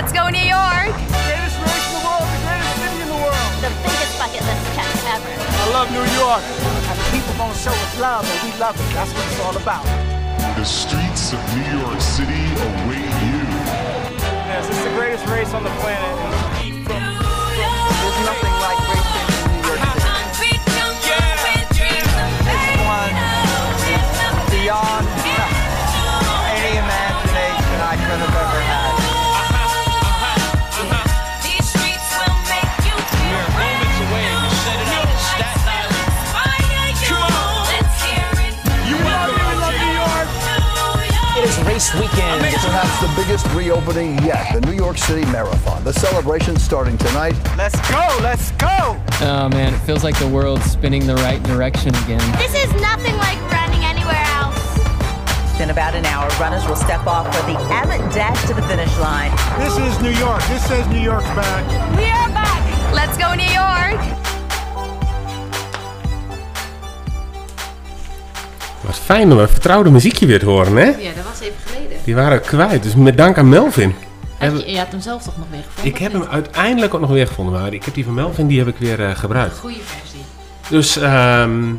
Let's go New York! Greatest race in the world, the greatest city in the world. The biggest bucket list check ever. I love New York. And the people gonna show us love, and we love it. That's what it's all about. The streets of New York City await you. Yes, it's the greatest race on the planet. Race weekend. Perhaps the biggest reopening yet, the New York City Marathon. The celebration starting tonight. Let's go, let's go! Oh man, it feels like the world's spinning the right direction again. This is nothing like running anywhere else. In about an hour, runners will step off for the Abbott Dash to the finish line. This is New York. This says New York's back. We are back! Let's go New York! Wat fijn om een vertrouwde muziekje weer te horen, hè? Ja, dat was even geleden. Die waren kwijt, dus met dank aan Melvin. Heb- je, je had hem zelf toch nog weer gevonden? ik heb hem uiteindelijk ook nog weer gevonden, maar ik heb die van Melvin, die heb ik weer eh, gebruikt. Goede versie. Dus ehm,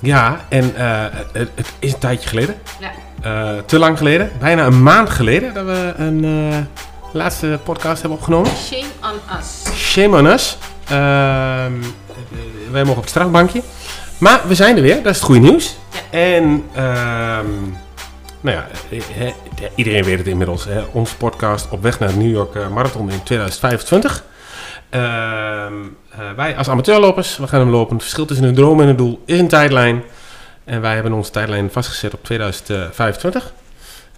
ja, en eh, het, het is een tijdje geleden. Ja. Eh, te lang geleden, bijna een maand geleden, dat we een laatste podcast hebben opgenomen. Shame on us. Shame on us. Ehm, eh, wij mogen op het strafbankje. Maar we zijn er weer, dat is het goede nieuws. En ehm, nou ja, iedereen weet het inmiddels. Hè, onze podcast op weg naar de New York eh, Marathon in 2025. Ehm, eh, wij als amateurlopers, we gaan hem lopen. Het verschil tussen een droom en een doel is een tijdlijn. En wij hebben onze tijdlijn vastgezet op 2025.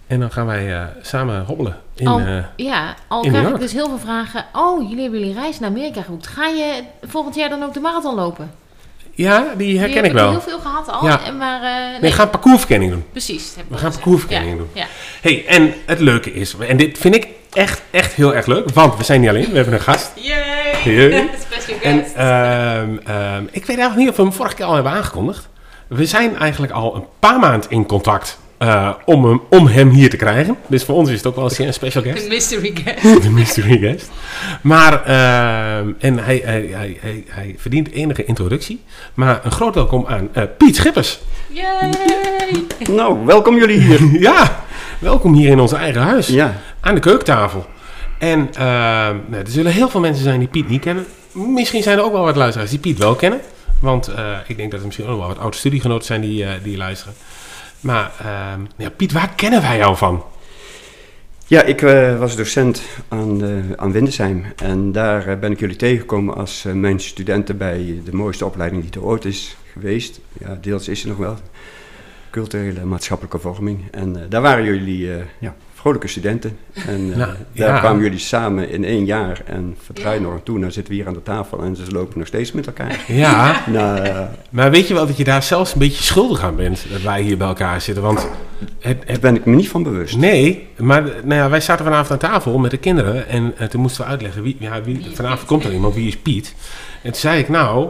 En dan gaan wij eh, samen hobbelen in, al, ja, al in krijg ik dus heel veel vragen. Oh, jullie hebben jullie reis naar Amerika geboekt. Ga je volgend jaar dan ook de marathon lopen? Ja, die herken Die ik heb wel. heel veel gehad al. Ja. en Maar, eh, nee, We gaan parcoursverkenning doen. Precies. heb We gaan gezegd. parcoursverkenning ja, doen. Ja. hey, en het leuke is, en dit vind ik echt, echt heel erg leuk, want we zijn niet alleen, we hebben een gast. Yay! Yay. Special En ehm, ehm, ik weet eigenlijk niet of we hem vorige keer al hebben aangekondigd. We zijn eigenlijk al een paar maanden in contact eh, om, hem, om hem hier te krijgen. Dus voor ons is het ook wel eens een special De guest. mystery guest. De mystery guest. Maar, ehm, en hij, hij, hij, hij, hij verdient enige introductie. Maar een groot welkom aan eh, Piet Schippers. Yay! Nou, welkom jullie hier. Ja, welkom hier in ons eigen huis. Ja, Aan de keukentafel. En ehm, nou, er zullen heel veel mensen zijn die Piet niet kennen. Misschien zijn er ook wel wat luisteraars die Piet wel kennen. Want eh, ik denk dat er misschien ook wel wat oude studiegenoten zijn die, eh, die luisteren. Maar ehm, ja, Piet, waar kennen wij jou van? ja ik eh, was docent aan, eh, aan Windesheim. En daar eh, ben ik jullie tegengekomen als eh, mijn studenten bij de mooiste opleiding die er ooit is geweest. Ja, deels is er nog wel. Culturele maatschappelijke vorming. En daar waren jullie ja, vrolijke studenten. En eh, Nou, daar ja. kwamen jullie samen in één jaar. En vertrouwen nog aan toe. Nou zitten we hier aan de tafel en ze lopen nog steeds met elkaar. Ja, nou, maar weet je wel dat je daar zelfs een beetje schuldig aan bent dat wij hier bij elkaar zitten? Want het, daar ben ik me niet van bewust. Nee, maar nou ja, wij zaten vanavond aan tafel met de kinderen en eh, toen moesten we uitleggen, wie, ja, wie, vanavond komt er iemand, wie is Piet? En toen zei ik, nou,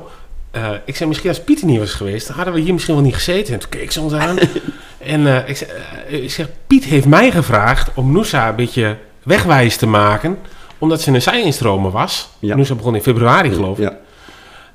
eh, ik zei misschien als Piet er niet was geweest, dan hadden we hier misschien wel niet gezeten. En toen keek ze ons aan en eh, ik, eh, ik zeg, Piet heeft mij gevraagd om Noosa een beetje wegwijs te maken, omdat ze een zij-instromer was. Ja. Noosa begon in februari geloof ik. Ja,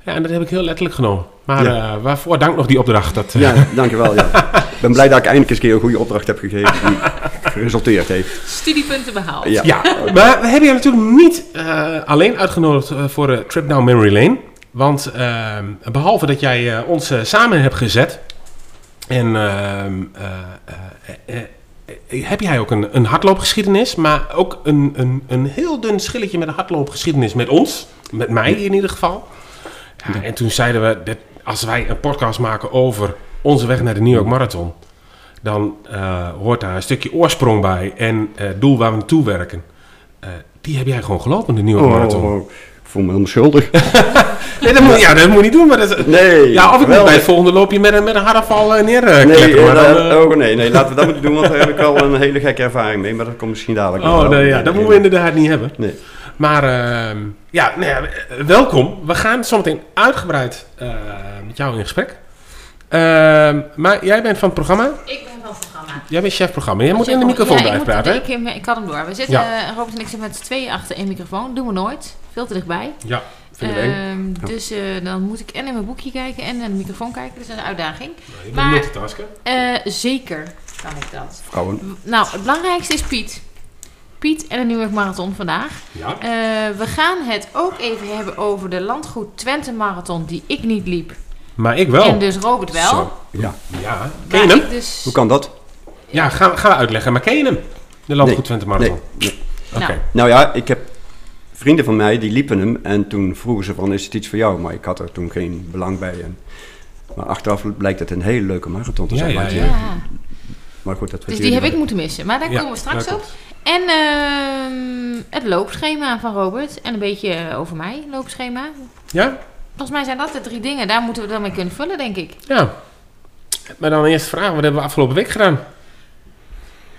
Ja, en dat heb ik heel letterlijk genomen. Maar Ja. eh, waarvoor dank nog die opdracht. Dat, eh, ja dankjewel. Ja. Ik ben blij dat ik eindelijk eens een keer een goede opdracht heb gegeven die geresulteerd heeft. Studiepunten behaald. Ja. Ja, maar we hebben je natuurlijk niet eh, alleen uitgenodigd voor de Trip Down Memory Lane. Want ehm, behalve dat jij eh, ons samen hebt gezet. En ehm, eh, eh, eh, heb jij ook een, een hardloopgeschiedenis. Maar ook een, een, een heel dun schilletje met een hardloopgeschiedenis met ons. Met mij in ieder geval. Ja, en toen zeiden we, dat als wij een podcast maken over onze weg naar de New York Marathon. Dan hoort daar een stukje oorsprong bij en het doel waar we naartoe werken. Die heb jij gewoon gelopen, de New York Marathon. Oh, ik voel me helemaal schuldig. Nee, dat moet, ja, dat moet je niet doen. Maar dat, Nee, ja, of ik moet bij het volgende loopje met een, met een harafal uh, neer eh, Nee, kleppen, maar eh, dan, eh, oh, nee, nee, laten we dat niet doen, want daar heb ik al een hele gekke ervaring mee. Maar dat komt misschien dadelijk Oh, nee, ja, dat moeten we inderdaad niet hebben. Nee. Maar ehm, ja, nou ja, eh, welkom. We gaan zometeen uitgebreid eh, met jou in gesprek. Ehm, maar jij bent van het programma. Ik ben van het programma. Jij bent chefprogramma. Jij moet in de microfoon ja, blijven praten? Ik, ik had hem door. We zitten, Ja. eh, Robert en ik zitten met z'n tweeën achter één microfoon. Doen we nooit. Veel te dichtbij. Ja, we eng. Ehm, Dus eh, dan moet ik en in mijn boekje kijken en naar de microfoon kijken. Dus dat is een uitdaging. Je bent maar- multitasken. Eh, zeker kan ik dat. Vrouwen. Nou, het belangrijkste is Piet. Piet en de New York Marathon vandaag. Ja. Eh, we gaan het ook even hebben over de Landgoed Twente Marathon die ik niet liep. Maar ik wel. En dus Robert wel. Zo, ja. Ja. Ken je hem? ik dus... Hoe kan dat? Ja, gaan, gaan we uitleggen. Maar ken je hem? De Landgoed Twente Marathon. Nee, nee. Oké. Nou. Nou ja, ik heb vrienden van mij die liepen hem en toen vroegen ze van is het iets voor jou? Maar ik had er toen geen belang bij. En, maar achteraf blijkt het een hele leuke marathon te Ja, zijn. ja, ja. je- Ja. Maar goed, dat Dus die heb ik moeten missen. Maar daar Ja, komen we straks daar op. En ehm, het loopschema van Robert. En een beetje eh, over mij, loopschema. Ja? Volgens mij zijn dat de drie dingen. Daar moeten we dan mee kunnen vullen, denk ik. Ja. Maar dan eerst vragen, wat hebben we afgelopen week gedaan?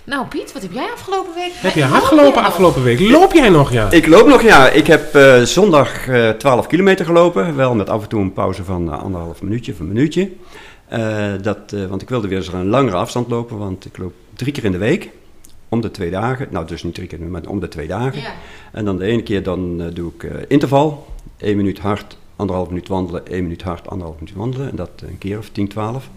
Nou, Piet, wat heb jij afgelopen week Heb je hard gelopen afgelopen week? Loop jij nog, ja? Ik loop nog, ja. Ik heb eh, zondag eh 12 kilometer gelopen. Wel met af en toe een pauze van eh, anderhalf minuutje of een minuutje. Eh, dat, eh, want ik wilde weer eens een langere afstand lopen, want ik loop drie keer in de week. Om de twee dagen. Nou, dus niet drie keer, maar om de twee dagen. Ja. En dan de ene keer dan doe ik eh, interval. 1 minuut hard, anderhalf minuut wandelen. 1 minuut hard, anderhalf minuut wandelen. En dat een keer of 10, 12.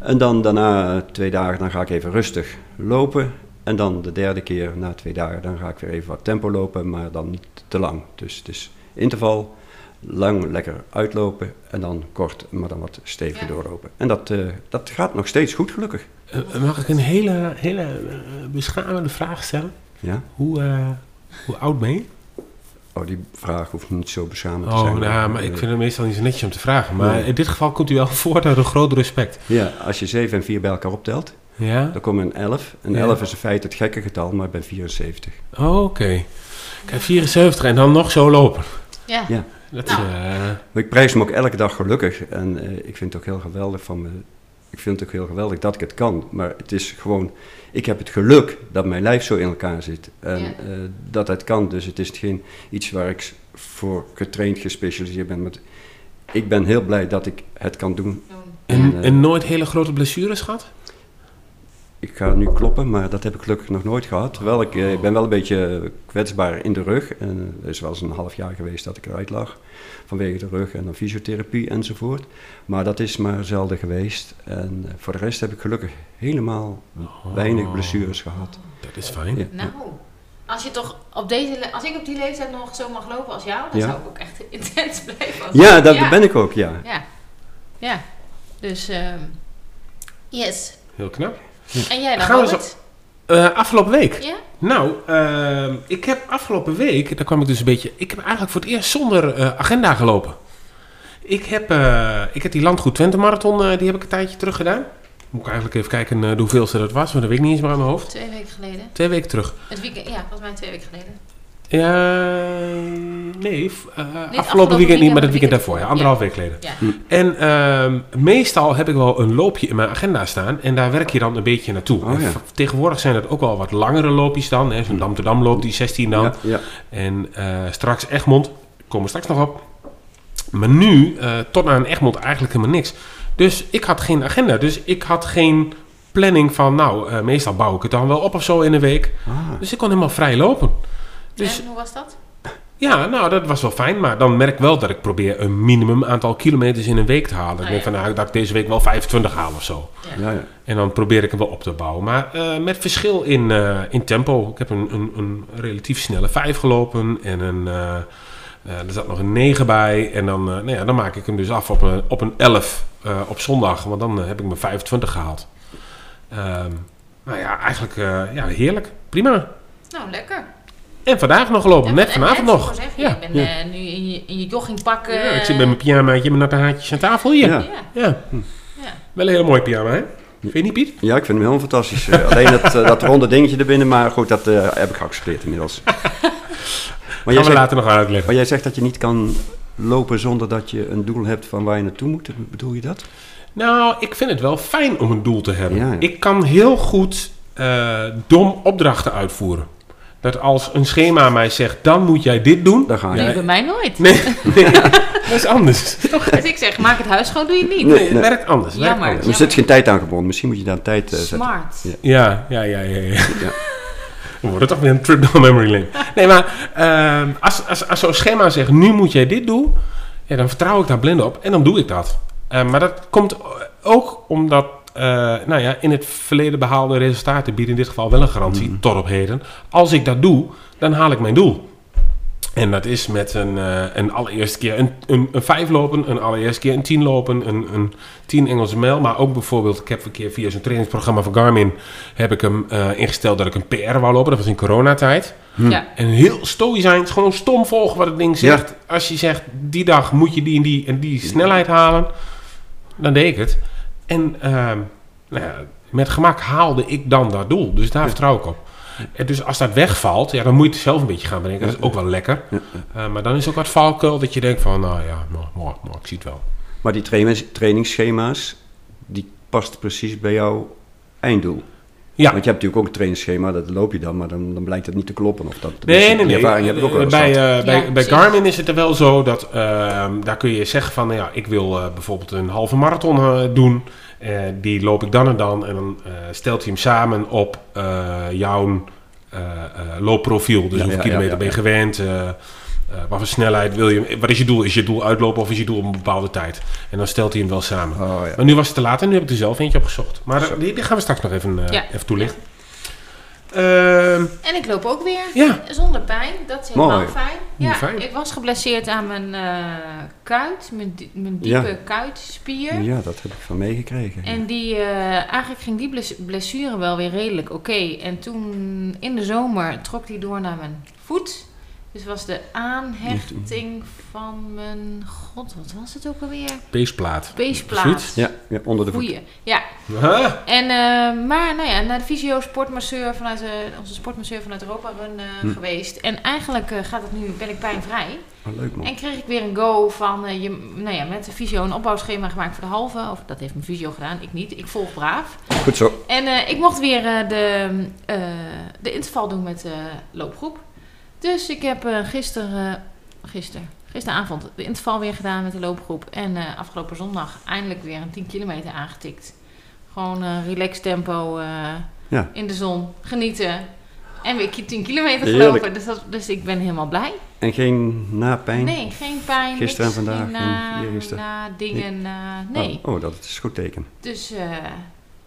En dan daarna twee dagen, dan ga ik even rustig lopen. En dan de derde keer, na twee dagen, dan ga ik weer even wat tempo lopen, maar dan niet te lang. Dus het is interval, lang lekker uitlopen en dan kort, maar dan wat steviger Ja. doorlopen. En dat, eh, dat gaat nog steeds goed, gelukkig. Eh, mag ik een hele, hele eh, beschamende vraag stellen? Ja? Hoe, eh, hoe oud ben je? Oh, die vraag hoeft niet zo beschamend te Oh, zijn. nou, maar ik vind het meestal niet zo netjes om te vragen. Maar Nee. in dit geval komt u wel voort uit een groot respect. Ja, als je 7 en 4 bij elkaar optelt, Ja? dan kom je een 11. En Ja. 11 is in feite het gekke getal, maar ik ben 74. Oh, oké. Kijk, 74 en dan nog zo lopen. Ja. Ja. Dat, Nou. eh, Maar ik prijs hem ook elke dag gelukkig. En eh, ik vind het ook heel geweldig van me. Ik vind het ook heel geweldig dat ik het kan. Maar het is gewoon. Ik heb het geluk dat mijn lijf zo in elkaar zit. En Ja. eh, dat het kan. Dus het is geen iets waar ik voor getraind, gespecialiseerd ben. Maar ik ben heel blij dat ik het kan doen. en, en nooit hele grote blessures gehad? Ik ga nu kloppen, maar dat heb ik gelukkig nog nooit gehad. Terwijl ik, eh, ik ben wel een beetje kwetsbaar in de rug. En er is wel eens een half jaar geweest dat ik eruit lag. Vanwege de rug en dan fysiotherapie enzovoort. Maar dat is maar zelden geweest. En eh, voor de rest heb ik gelukkig helemaal weinig blessures gehad. Dat is fijn. Ja. Nou, als je toch op deze, als ik op die leeftijd nog zo mag lopen als jou, dan Ja. zou ik ook echt intens blijven. Ja, dat ben ik ook, ja. Ja, ja. Dus, ehm, yes. Heel knap. En jij dan, Gaan we? Eh, afgelopen week? Ja? Nou, ehm, ik heb afgelopen week, daar kwam ik dus een beetje... Ik heb eigenlijk voor het eerst zonder eh, agenda gelopen. Ik heb, eh, ik heb die Landgoed Twente Marathon, die heb ik een tijdje terug gedaan. Moet ik eigenlijk even kijken de hoeveelste dat was, want dat weet ik niet eens meer aan mijn hoofd. Twee weken geleden. Twee weken terug. Het weekend, ja, volgens mij twee weken geleden. Ja, nee, f- eh, afgelopen, afgelopen weekend niet, maar het weekend, daarvoor. Ja, ja. anderhalf week geleden. Ja. En ehm, meestal heb ik wel een loopje in mijn agenda staan en daar werk je dan een beetje naartoe. Oh, Tegenwoordig zijn het ook wel wat langere loopjes dan. hè, Zo'n Dam-te-Dam loop, die 16 dan. Ja, ja. En eh, straks Egmond, komen we straks nog op. Maar nu, eh, tot aan Egmond eigenlijk helemaal niks. Dus ik had geen agenda. Dus ik had geen planning van, nou, eh, meestal bouw ik het dan wel op of zo in een week. Ah, Dus ik kon helemaal vrij lopen. Dus en hoe was dat? ja, nou, dat was wel fijn. Maar dan merk ik wel dat ik probeer een minimum aantal kilometers in een week te halen. ik Ah, denk ja. van, nou, dat ik deze week wel 25 haal of zo. ja, ja. En dan probeer ik hem wel op te bouwen. Maar eh, met verschil in, eh, in tempo. Ik heb een, een, een relatief snelle 5 gelopen. En een, eh, eh, er zat nog een 9 bij. En dan, eh, nou ja, dan maak ik hem dus af op een, op een 11 eh, op zondag. Want dan heb ik mijn 25 gehaald. Ehm, nou ja, eigenlijk eh, ja, heerlijk. Prima. Nou, lekker. En vandaag nog gelopen. Ja, net vanavond net, nog. ik zeggen, Ja. Je bent eh, nu in je, in je joggingpak. Ja, ik zit met mijn pyjamaatje en mijn natte haartjes aan tafel hier. Ja. Ja. Ja. Wel een hele mooie pyjama, hè? Vind je niet, Piet? Ja, ik vind hem helemaal fantastisch. Eh, alleen dat, eh, dat ronde dingetje erbinnen, maar goed, dat eh, heb ik geaccepteerd inmiddels. maar, Gaan jij we zegt, later nog uitleggen. maar jij zegt dat je niet kan lopen zonder dat je een doel hebt van waar je naartoe moet. Bedoel je dat? Nou, ik vind het wel fijn om een doel te hebben. Ja, ja. Ik kan heel goed eh, dom opdrachten uitvoeren. Dat als een schema mij zegt, dan moet jij dit doen. Daar ga je. Nee, bij mij nooit. Nee, nee. Dat is anders. Dus ik zeg, maak het huis schoon, doe je niet. Nee, Het nee. werkt anders. het werkt Jammer. anders. Er zit geen tijd aan gebonden. Misschien moet je daar een tijd eh, zetten. Smart. Ja. Ja, ja, ja, ja. ja. Ja. We worden toch weer een trip down memory lane. Nee, maar ehm, als, als, als zo'n schema zegt, nu moet jij dit doen, ja, dan vertrouw ik daar blind op en dan doe ik dat. Eh, maar dat komt ook omdat, eh, nou ja, in het verleden behaalde resultaten bieden in dit geval wel een garantie, tot op heden. Als ik dat doe, dan haal ik mijn doel. En dat is met een, eh, een allereerste keer een, een, een vijf lopen, een allereerste keer een tien lopen, een, een tien Engelse mijl. Maar ook bijvoorbeeld, ik heb een keer via zo'n trainingsprogramma van Garmin, heb ik hem eh, ingesteld dat ik een PR wou lopen. Dat was in coronatijd. Ja. En heel stoïcijns, gewoon stom volgen wat het ding zegt. Als je zegt, die dag moet je die en die en die snelheid halen, dan deed ik het. En ehm, nou ja, met gemak haalde ik dan dat doel. Dus daar vertrouw ik op. En dus als dat wegvalt, ja, dan moet je het zelf een beetje gaan bedenken. Dat is ook wel lekker. Eh, maar dan is ook wat valkuil dat je denkt van, nou ja, nou, nou, nou, ik zie het wel. Maar die trainings- trainingsschema's, die past precies bij jouw einddoel. Ja. Want je hebt natuurlijk ook een trainingsschema, dat loop je dan, maar dan, dan blijkt het niet te kloppen. Of dat, Nee, nee, Die nee. ervaring heb ik ook wel eens bij, eh, bij, Ja, bij. Garmin is het er wel zo dat ehm, daar kun je zeggen van, nou ja, ik wil eh, bijvoorbeeld een halve marathon eh, doen. Eh, die loop ik dan en dan. En dan eh, stelt hij hem samen op eh, jouw eh, eh, loopprofiel. Dus Ja, hoeveel ja, kilometer ja, ben je ja. gewend? Eh, wat voor snelheid wil je? Wat is je doel? Is je doel uitlopen of is je doel op een bepaalde tijd? En dan stelt hij hem wel samen. Oh, ja. Maar nu was het te laat en nu heb ik er zelf eentje opgezocht. Maar eh, die, die gaan we straks nog even, eh, Ja. even toelichten. Ehm, En ik loop ook weer. Ja. Zonder pijn. Dat is helemaal Mooi. fijn. Ja, fijn. ik was geblesseerd aan mijn eh, kuit. Mijn, mijn diepe Ja. kuitspier. Ja, dat heb ik van meegekregen. En die, eh, eigenlijk ging die bles- blessure wel weer redelijk oké. En toen in de zomer trok die door naar mijn voet. Dus was de aanhechting van mijn... God, wat was het ook alweer? Peesplaat. Peesplaat. Ja, ja, onder de voet. Goeie. Ja. Huh? En, eh, maar nou ja, naar de fysio sportmasseur vanuit de, onze sportmasseur vanuit Europa Run eh, Hm. geweest. En eigenlijk eh, gaat het nu, ben ik pijnvrij. Oh, leuk man. En kreeg ik weer een go van, eh, je, nou ja, met de fysio een opbouwschema gemaakt voor de halve. Of dat heeft mijn fysio gedaan, ik niet. Ik volg braaf. Goed zo. En eh, ik mocht weer eh, de, eh, de interval doen met de loopgroep. Dus ik heb eh gisteren, gister, gisteravond de interval weer gedaan met de loopgroep. En eh, afgelopen zondag eindelijk weer een 10 kilometer aangetikt. Gewoon eh relax tempo eh, Ja. in de zon, genieten. En weer ki- 10 kilometer gelopen. Dus, dat, dus ik ben helemaal blij. En geen napijn? Nee, geen pijn. Gisteren en vandaag Geen en na, dingen. na- nee. Oh, oh, dat is een goed teken. Dus, eh,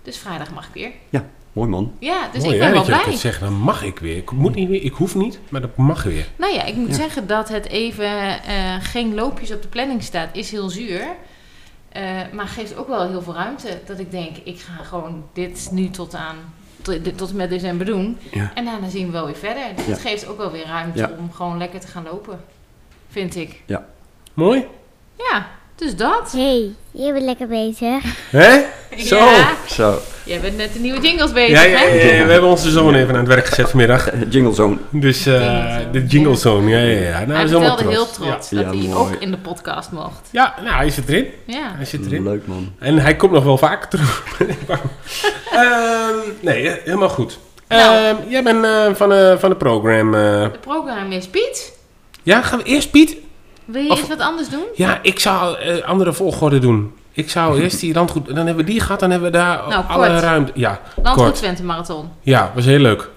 dus vrijdag mag ik weer. Ja, mooi man. Ja, dus Mooi ik hè, ben wel dat je dat blij. zeggen, dan mag ik weer. Ik moet niet weer, ik hoef niet, maar dat mag weer. Nou ja, ik moet Ja. zeggen dat het even eh, geen loopjes op de planning staat, is heel zuur. Eh, maar geeft ook wel heel veel ruimte. Dat ik denk, ik ga gewoon dit nu tot aan tot, tot en met december doen. Ja. En daarna zien we wel weer verder. Dus Ja. het geeft ook wel weer ruimte Ja. om gewoon lekker te gaan lopen. Vind ik. Mooi. Ja, dus dat. hey, je bent lekker bezig. Hè? Zo. Ja, Zo, jij bent net de nieuwe jingles bezig, Ja, ja, hè? ja, ja, we hebben onze zoon even aan het werk gezet vanmiddag. jingle zone. Dus eh, de jingle zone, ja, ja, ja. Nou, Hij is heel trots. dat Ja, hij mooi. ook in de podcast mocht. Ja, nou, hij zit erin. Ja. Hij zit erin. Leuk man. En hij komt nog wel vaker terug. Ehm, nee, helemaal goed. Nou. Ehm, jij bent eh, van, de van de program. eh. Het programma is Piet. Ja, gaan we eerst Piet? Wil je Of- eens wat anders doen? Ja, ik zou eh, andere volgorde doen. Ik zou eerst die landgoed... Dan hebben we die gehad, dan hebben we daar Nou, alle kort. ruimte... Ja, Landgoed kort. Twente Marathon. Ja, was heel leuk.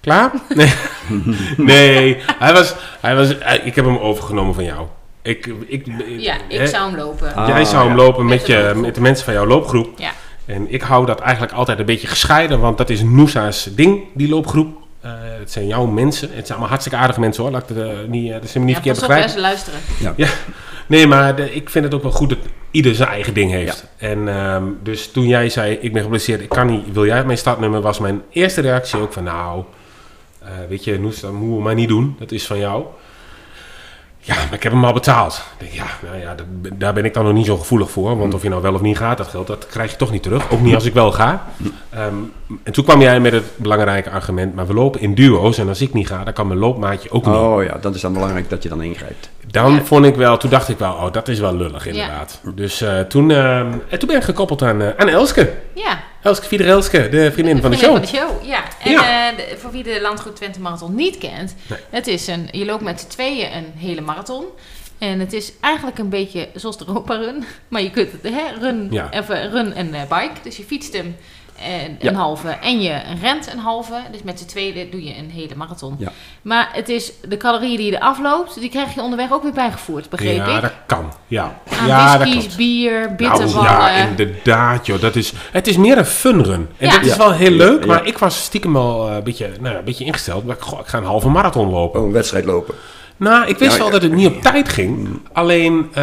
Klaar? Nee, nee hij was, hij was, hij- ik heb hem overgenomen van jou. Ik, ik, Ja, ik hè, zou hem lopen. Ah, Jij zou hem lopen Met je, loopgroep. met de mensen van jouw loopgroep. Ja. En ik hou dat eigenlijk altijd een beetje gescheiden, want dat is Noosa's ding, die loopgroep. Eh, het zijn jouw mensen. Het zijn allemaal hartstikke aardige mensen hoor. Laat ik het, eh, niet, eh, dat ze me niet Ja, verkeerd begrijpen. ze luisteren. Nee, maar de- ik vind het ook wel goed dat ieder zijn eigen ding heeft. En ehm, dus toen jij zei, ik ben geblesseerd, ik kan niet, wil jij mijn startnummer, was mijn eerste reactie ook van, nou, eh, weet je, Noes, dat moeten we maar niet doen. Dat is van jou. Ja, maar ik heb hem al betaald. Ik denk, ja, nou ja, daar ben ik dan nog niet zo gevoelig voor. Want of je nou wel of niet gaat, dat geld, dat krijg je toch niet terug. Ook niet als ik wel ga. Ehm, en toen kwam jij met het belangrijke argument, maar we lopen in duo's. En als ik niet ga, dan kan mijn loopmaatje ook niet. Oh ja, dat is dan belangrijk dat je dan ingrijpt. Dan Ja. vond ik wel, toen dacht ik wel, oh, dat is wel lullig inderdaad. Dus eh, toen, ehm, en toen ben ik gekoppeld aan, eh, aan Elske. Ja, Elske Fiederelske, de vriendin van de show. Van de show, ja. En Ja. eh, de- voor wie de Landgoed Twente Marathon niet kent, Nee. het is een, je loopt met z'n tweeën een hele marathon. En het is eigenlijk een beetje zoals de Europa Run. Maar je kunt het, hè, run, Ja. even run en eh, bike. Dus je fietst hem en, Ja. een halve en je rent een halve. Dus met z'n tweede doe je een hele marathon. Ja. Maar het is de calorieën die je eraf loopt, die krijg je onderweg ook weer bijgevoerd, begreep ja, ik. dat kan. Ja, Aan ja dat whiskies, klopt. bier, Nou, bitterballen. ja, inderdaad, joh. Dat is, het is meer een funrun. En Ja. dat is Ja. wel heel leuk, Ja. maar ik was stiekem wel eh, een, beetje, nou, ja, een beetje ingesteld. Maar, goh, ik ga een halve marathon lopen. Oh, een wedstrijd lopen. Nou, ik wist Ja, wel ja. dat het niet op tijd ging. Alleen, eh,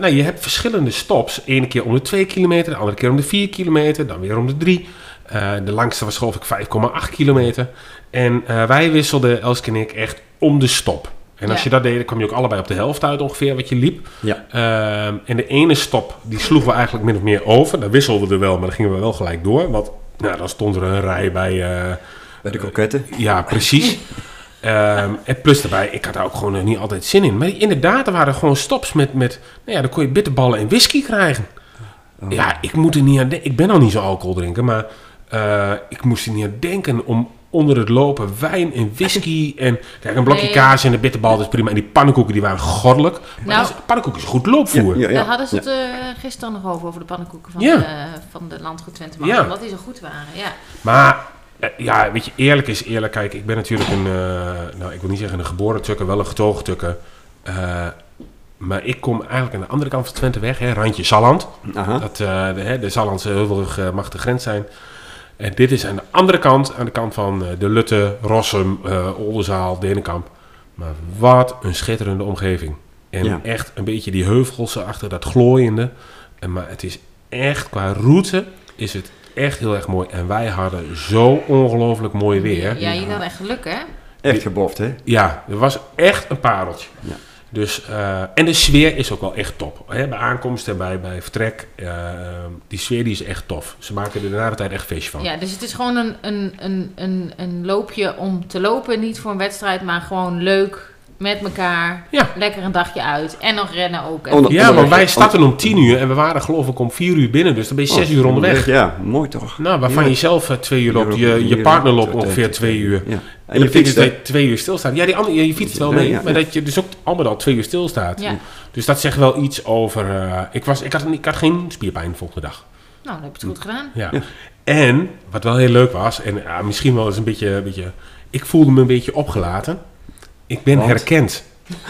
nou, je hebt verschillende stops. Ene keer om de 2 kilometer, de andere keer om de 4 kilometer, dan weer om de 3. Eh, de langste was geloof ik 5,8 kilometer. En eh, wij wisselden, Elske en ik, echt om de stop. En als Ja. je dat deed, dan kwam je ook allebei op de helft uit ongeveer wat je liep. Ja. Ehm, en de ene stop, die sloegen we eigenlijk min of meer over. Dan wisselden we er wel, maar dan gingen we wel gelijk door. Want nou, dan stond er een rij bij... eh, Bij de kroketten. ja, precies. Ehm, en plus daarbij, ik had daar ook gewoon eh, niet altijd zin in. Maar inderdaad, er waren gewoon stops met, met nou ja, dan kon je bitterballen en whisky krijgen. Ja, ik moet er niet aan denken. Ik ben al niet zo alcohol drinken, maar eh, ik moest er niet aan denken om onder het lopen wijn en whisky en kijk, een blokje Nee. kaas en een bitterbal is prima. En die pannenkoeken die waren goddelijk. Maar Nou- is, pannenkoeken is goed loopvoer. Ja, ja, Daar hadden ze ja. het eh, gisteren nog over, over de pannenkoeken van, Ja. de, van de Landgoed Twente Ja. Marathon, Dat die zo goed waren, ja. Maar ja, weet je, eerlijk is eerlijk. Kijk, ik ben natuurlijk een, eh, nou ik wil niet zeggen een geboren tukker, wel een getogen tukker. Eh, maar ik kom eigenlijk aan de andere kant van Twente weg, hè, randje Salland. Aha. Dat eh, de, hè, de Sallandse heuvelrug eh, mag de grens zijn. En dit is aan de andere kant, aan de kant van eh, de Lutte, Rossum, eh Oldenzaal, Denenkamp. Maar wat een schitterende omgeving. En Ja. echt een beetje die heuvels achter dat glooiende. En, maar het is echt, qua route is het echt heel erg mooi. En wij hadden zo ongelooflijk mooi weer. Ja, jullie hadden echt geluk, hè? Echt geboft, hè? Ja, er was echt een pareltje. Ja. Dus, eh, en de sfeer is ook wel echt top. Hè? Bij aankomst en bij, bij vertrek, eh, die sfeer die is echt tof. Ze maken er na de tijd echt feestje van. Ja, dus het is gewoon een, een, een, een, een loopje om te lopen. Niet voor een wedstrijd, maar gewoon leuk met elkaar. Ja. Lekker een dagje uit. En nog rennen ook. En Onder- Ja, want wij starten om 10 uur en we waren geloof ik om 4 uur binnen. Dus dan ben je 6 Oh, uur onderweg. Ja, mooi toch? Nou, waarvan Ja. je zelf eh, twee uur loopt. Je, je partner op- loopt ongeveer twee uur. Ja. En je fietst hè? twee uur stilstaat. Ja, die andere, je fietst wel mee. ja, maar dat je dus ook allemaal al twee uur stilstaat. Ja. Dus dat zegt wel iets over... eh, ik, was, ik, had, ik had geen spierpijn de volgende dag. Nou, dan heb je het goed gedaan. Ja. En wat wel heel leuk was, en ja, misschien wel eens een beetje, een beetje. Ik voelde me een beetje opgelaten. Ik ben Want? herkend.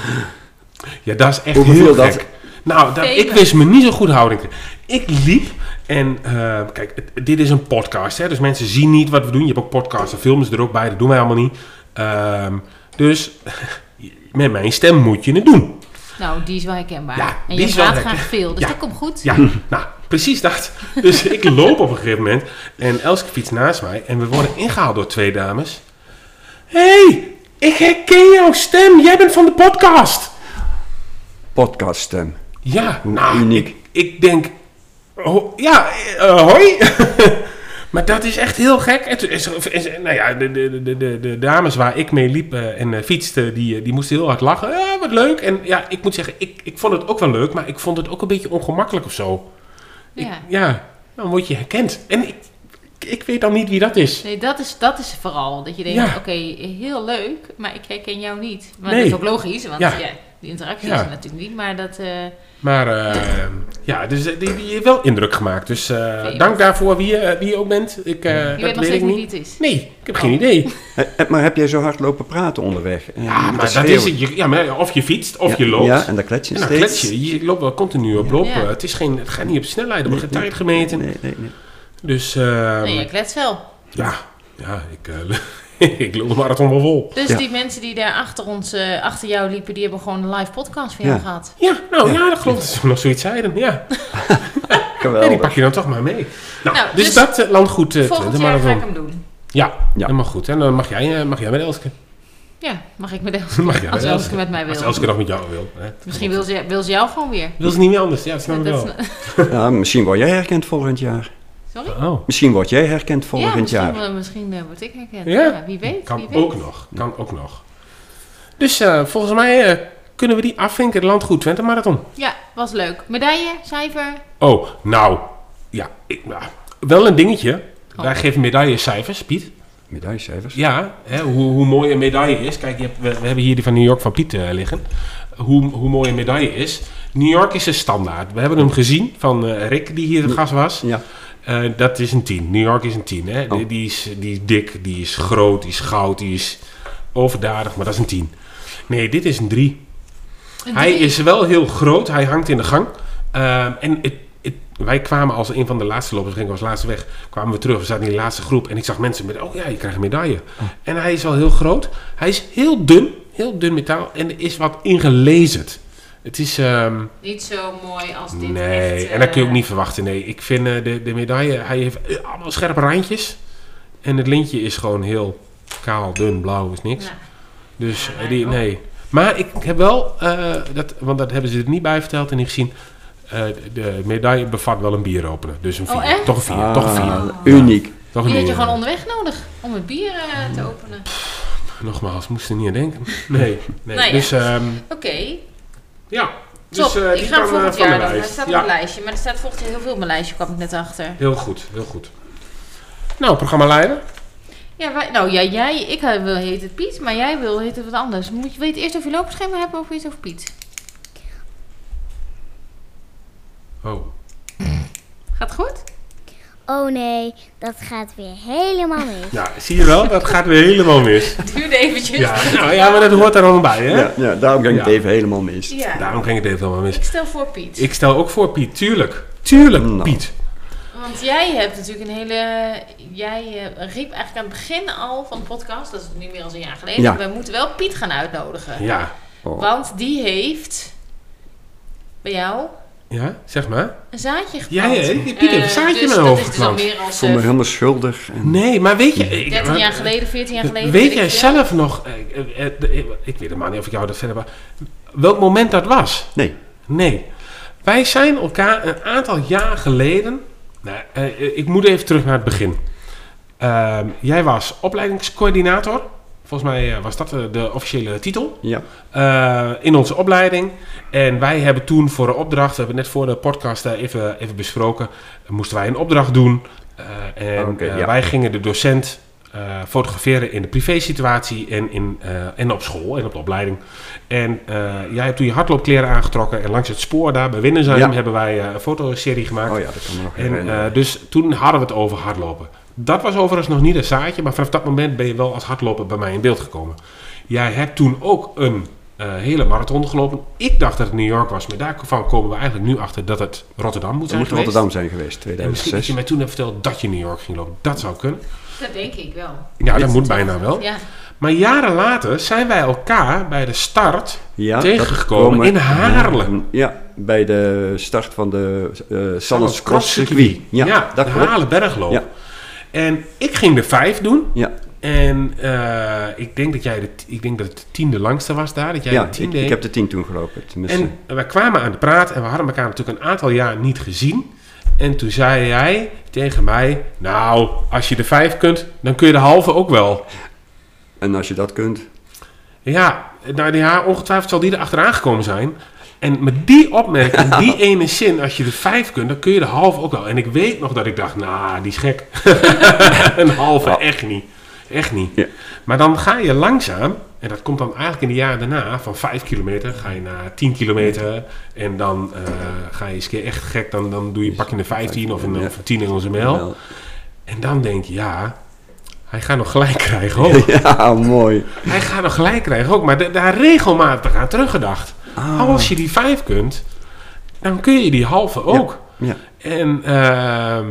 Ja, dat is echt Hoe heel gek. dat? Nou, dat, ik wist me niet zo goed houding. te- Ik liep en eh, kijk, het- dit is een podcast, hè, dus mensen zien niet wat we doen. Je hebt ook podcasts en films er ook bij, dat doen wij allemaal niet. Ehm, dus met mijn stem moet je het doen. Nou, die is wel herkenbaar. Ja, en die je is wel praat graag veel, dus Ja. dat komt goed. Ja, nou, precies dat. Dus ik loop op een gegeven moment en Elske fietst naast mij en we worden ingehaald door twee dames. hey, ik herken jouw stem. Jij bent van de podcast. Podcaststem. Ja, Hoe nou, uniek. Ik, ik denk, oh, ja, eh, hoi. maar dat is echt heel gek. En toen is, is- nou ja, de, de, de, de, de dames waar ik mee liep eh, en eh, fietste, die, die moesten heel hard lachen. Ja, wat leuk. En ja, ik moet zeggen, ik, ik vond het ook wel leuk, maar ik vond het ook een beetje ongemakkelijk of zo. Ik- Ja. ja, dan word je herkend. En ik, ik weet dan niet wie dat is. Nee, dat is, dat is vooral. Dat je denkt, Ja. oké, heel leuk, maar ik herken jou niet. Maar Nee. dat is ook logisch, want Ja. ja. die interactie Ja. is er natuurlijk niet. Maar dat, eh, Maar eh, ja, dus eh, die, die heeft wel indruk gemaakt. Dus eh, Oké. dank daarvoor wie, je- wie je ook bent. Ik, eh, je dat weet nog weet steeds ik niet wie het is. Nee, ik heb geen idee. Maar heb jij zo hard lopen praten onderweg? Ja, maar dat is het. Je, ja, maar of je fietst, of Ja, je loopt. Ja, en dan klets je En dan steeds. klets je. Je loopt wel continu op lopen. Ja. Het, is geen, het gaat niet op snelheid, er wordt geen Nee, tijd gemeten. Nee, nee, nee. Dus eh, Nee, je klets wel. ja, ja, ik, eh, ik loop de marathon wel vol. Dus Ja. die mensen die daar achter ons, eh, achter jou liepen, die hebben gewoon een live podcast van jou Ja. gehad. Ja, nou ja, dat klopt. Dat ze nog zoiets zeiden. Ja, ja die Geweldig. pak je dan toch maar mee. Nou, Nou, dus, dus dat eh, landgoed uh, Volgend jaar ga ik hem doen. Ja, Ja. helemaal goed. En dan mag jij, mag jij met Elske. Ja, mag ik met Elske? Mag jij Als met Elske met mij Als wil. Elske nog met jou wil. Hè. Misschien wil ze, wil ze jou gewoon weer. Wil ze niet meer anders? Ja, dat snap ik wel. is- Ja, misschien word jij herkend volgend jaar. Sorry? Oh. Misschien word jij herkend Ja, volgend misschien, jaar. misschien eh, word ik herkend. Ja? Ja, wie weet. Kan wie weet. ook nog. Kan ook nog. Dus eh, volgens mij eh, kunnen we die afvinken, de Landgoed Twente Marathon. Ja, was leuk. Medaille, cijfer. Oh, nou. Ja, ik, nou, wel een dingetje. Oh. Wij geven medaillecijfers, Piet. Medaillecijfers? Ja, hè, hoe, hoe mooi een medaille is. Kijk, je hebt, we, we hebben hier die van New York van Piet eh, liggen. Hoe, hoe mooi een medaille is. New York is een standaard. We hebben hem gezien van eh, Rick, die hier de gast was. Ja. Eh, dat is een 10. New York is een 10. Hè? Oh. Die, die is, die is dik, die is groot, die is goud, die is overdadig, maar dat is een 10. Nee, dit is een 3. Een Hij is wel heel groot, hij hangt in de gang. Ehm, en het, het- wij kwamen als een van de laatste lopers, gingen we als laatste weg, kwamen we terug. We zaten in die laatste groep en ik zag mensen met, oh ja, je krijgt een medaille. En hij is wel heel groot. Hij is heel dun, heel dun metaal en er is wat ingelezerd. Het is... ehm, Niet zo mooi als dit Nee, echt, en dat kun je ook eh, niet verwachten. Nee, ik vind eh, de, de medaille, hij heeft eh, allemaal scherpe randjes. En het lintje is gewoon heel kaal, dun, blauw, is niks. Ja. Dus Ja, die, nee. Maar ik heb wel, eh, dat, want dat hebben ze er niet bij verteld en niet gezien. eh, de medaille bevat wel een bieropener. Dus een Oh, vier. echt? Toch een vier. toch een vier. Ah, uniek. Toch Die een had je gewoon onderweg nodig om het bier eh, te openen. Nogmaals, moest er niet aan denken. Nee. nee. Nou ja. Dus ehm, Oké, ja. top. Dus, eh, ik ga eh, volgend de jaar lijst. staat op mijn lijstje. Maar er staat volgend jaar heel veel op mijn lijstje, kwam ik net achter. Heel goed, heel goed. Nou, programma leider. Ja, wij, nou ja, jij, ik eh, wil heet het Piet, maar jij wil heet het wat anders. Moet je weet eerst over je loopschema hebben of iets over Piet? Oh. Gaat het goed? Oh nee, dat gaat weer helemaal mis. Ja, zie je wel? Dat gaat weer helemaal mis. Het duurde eventjes. Ja, nou, ja maar dat hoort er allemaal bij, hè? Ja, ja, daarom ging het even helemaal mis. Ja. Daarom ging het even helemaal mis. Ik stel voor Piet. Ik stel ook voor Piet, tuurlijk. Tuurlijk, Nou. Piet. Want jij hebt natuurlijk een hele... Jij eh, riep eigenlijk aan het begin al van de podcast, dat is nu meer als een jaar geleden, Ja. we moeten wel Piet gaan uitnodigen. Ja. Oh. Want die heeft bij jou Ja, zeg maar. een zaadje Ja, geplant. ja, Piet heeft een Eh, zaadje dus in mijn dat hoofd is dus als Ik voel me eh, helemaal schuldig. En Nee, maar weet je... ik- 13 maar- jaar geleden, 14 jaar geleden. Weet ik jij zelf nog... eh, Ik weet helemaal niet of ik jou dat verder... Maar welk moment dat was? nee. Nee. Wij zijn elkaar een aantal jaar geleden... Nou, ik moet even terug naar het begin. Ehm, jij was opleidingscoördinator. Volgens mij eh, was dat eh, de officiële titel. Ja. eh, in onze opleiding. En wij hebben toen voor een opdracht, we hebben net voor de podcast even, even besproken, moesten wij een opdracht doen. En ja. wij gingen de docent fotograferen in de privésituatie en, in, en op school en op de opleiding. En jij hebt toen je hardloopkleren aangetrokken en langs het spoor daar bij Winnensheim Ja. hebben wij een fotoserie gemaakt. Oh ja, dat kan nog En dus toen hadden we het over hardlopen. Dat was overigens nog niet een zaadje, maar vanaf dat moment ben je wel als hardloper bij mij in beeld gekomen. Jij hebt toen ook een eh, hele marathon gelopen. Ik dacht dat het New York was, maar daarvan komen we eigenlijk nu achter dat het Rotterdam moet Het zijn moet geweest. Rotterdam zijn geweest, En misschien dat je 2006. mij toen hebt verteld dat je New York ging lopen. Dat zou kunnen. Dat denk ik wel. Ja, dat moet bijna wel. Ja. Maar jaren later zijn wij elkaar bij de start Ja, tegengekomen in Haarlem. Ja, bij de start van de uh, Cross Circuit. Ja, Ja, dat de klopt. Halenbergloop. Ja. En ik ging de vijf doen. Ja, En eh, ik, denk dat jij de, ik denk dat het de tiende langste was daar. Dat jij ja de ik, tiende ik deed. heb de tien toen gelopen. Tenminste. En wij kwamen aan de praat en we hadden elkaar natuurlijk een aantal jaar niet gezien. En toen zei jij tegen mij, nou, als je de vijf kunt, dan kun je de halve ook wel. En als je dat kunt, Ja, nou ja, ongetwijfeld zal die er achteraan gekomen zijn. En met die opmerking, die ene zin, als je de vijf kunt, dan kun je de halve ook wel. En ik weet nog dat ik dacht, nou, die is gek. een halve, echt niet. Echt niet. Ja. Maar dan ga je langzaam, en dat komt dan eigenlijk in de jaren daarna, van 5 kilometer ga je naar 10 kilometer. En dan eh, ga je eens een keer echt gek, dan, dan doe je, pak je een 15 of een, of een 10 in onze mijl. wel. En dan denk je, ja, hij gaat nog gelijk krijgen ook. Ja, mooi. Hij gaat nog gelijk krijgen ook, maar da- daar regelmatig aan teruggedacht. Ah. Als je die vijf kunt, dan kun je die halve ook. Ja. En ehm,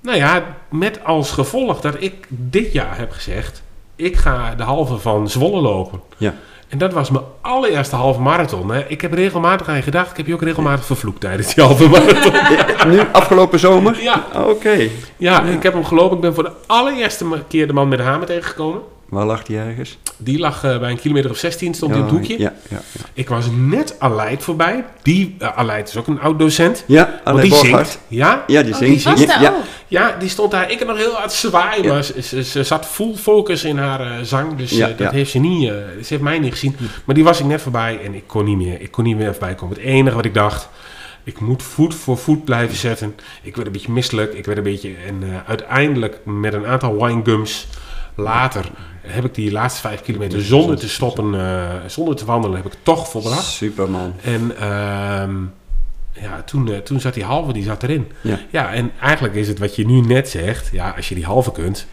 nou ja, met als gevolg dat ik dit jaar heb gezegd, ik ga de halve van Zwolle lopen. Ja. En dat was mijn allereerste halve marathon. Hè. Ik heb regelmatig aan je gedacht, ik heb je ook regelmatig vervloekt tijdens die halve marathon. Nu, afgelopen zomer? ja, Oké. ja, ik heb hem gelopen. Ik ben voor de allereerste keer de man met de hamer tegengekomen. Waar lag die ergens? Die lag eh, bij een kilometer of 16, stond op het hoekje. Ja, ja, ja. Ik was net Aleid voorbij. Die uh, Aleid is ook een oud docent. Ja, Alain die zingt. Ja? Ja, die Oh, zingt. die was ja, daar ja. ook. ja, die stond daar. Ik heb nog heel hard zwaaien, Ja. maar ze, ze, ze zat full focus in haar eh, zang. Dus Ja, dat ja. heeft ze niet, eh, ze heeft mij niet gezien. Maar die was ik net voorbij en ik kon niet meer. Ik kon niet meer voorbij komen. Het enige wat ik dacht, ik moet voet voor voet blijven zetten. Ik werd een beetje misselijk. Ik werd een beetje, en eh, uiteindelijk met een aantal winegums later heb ik die laatste vijf kilometer zonder te stoppen, eh, zonder te wandelen, heb ik toch volbracht. Superman. En ehm, ja, toen, eh, toen zat die halve, die zat erin. Ja. Ja, en eigenlijk is het wat je nu net zegt, ja, als je die halve kunt,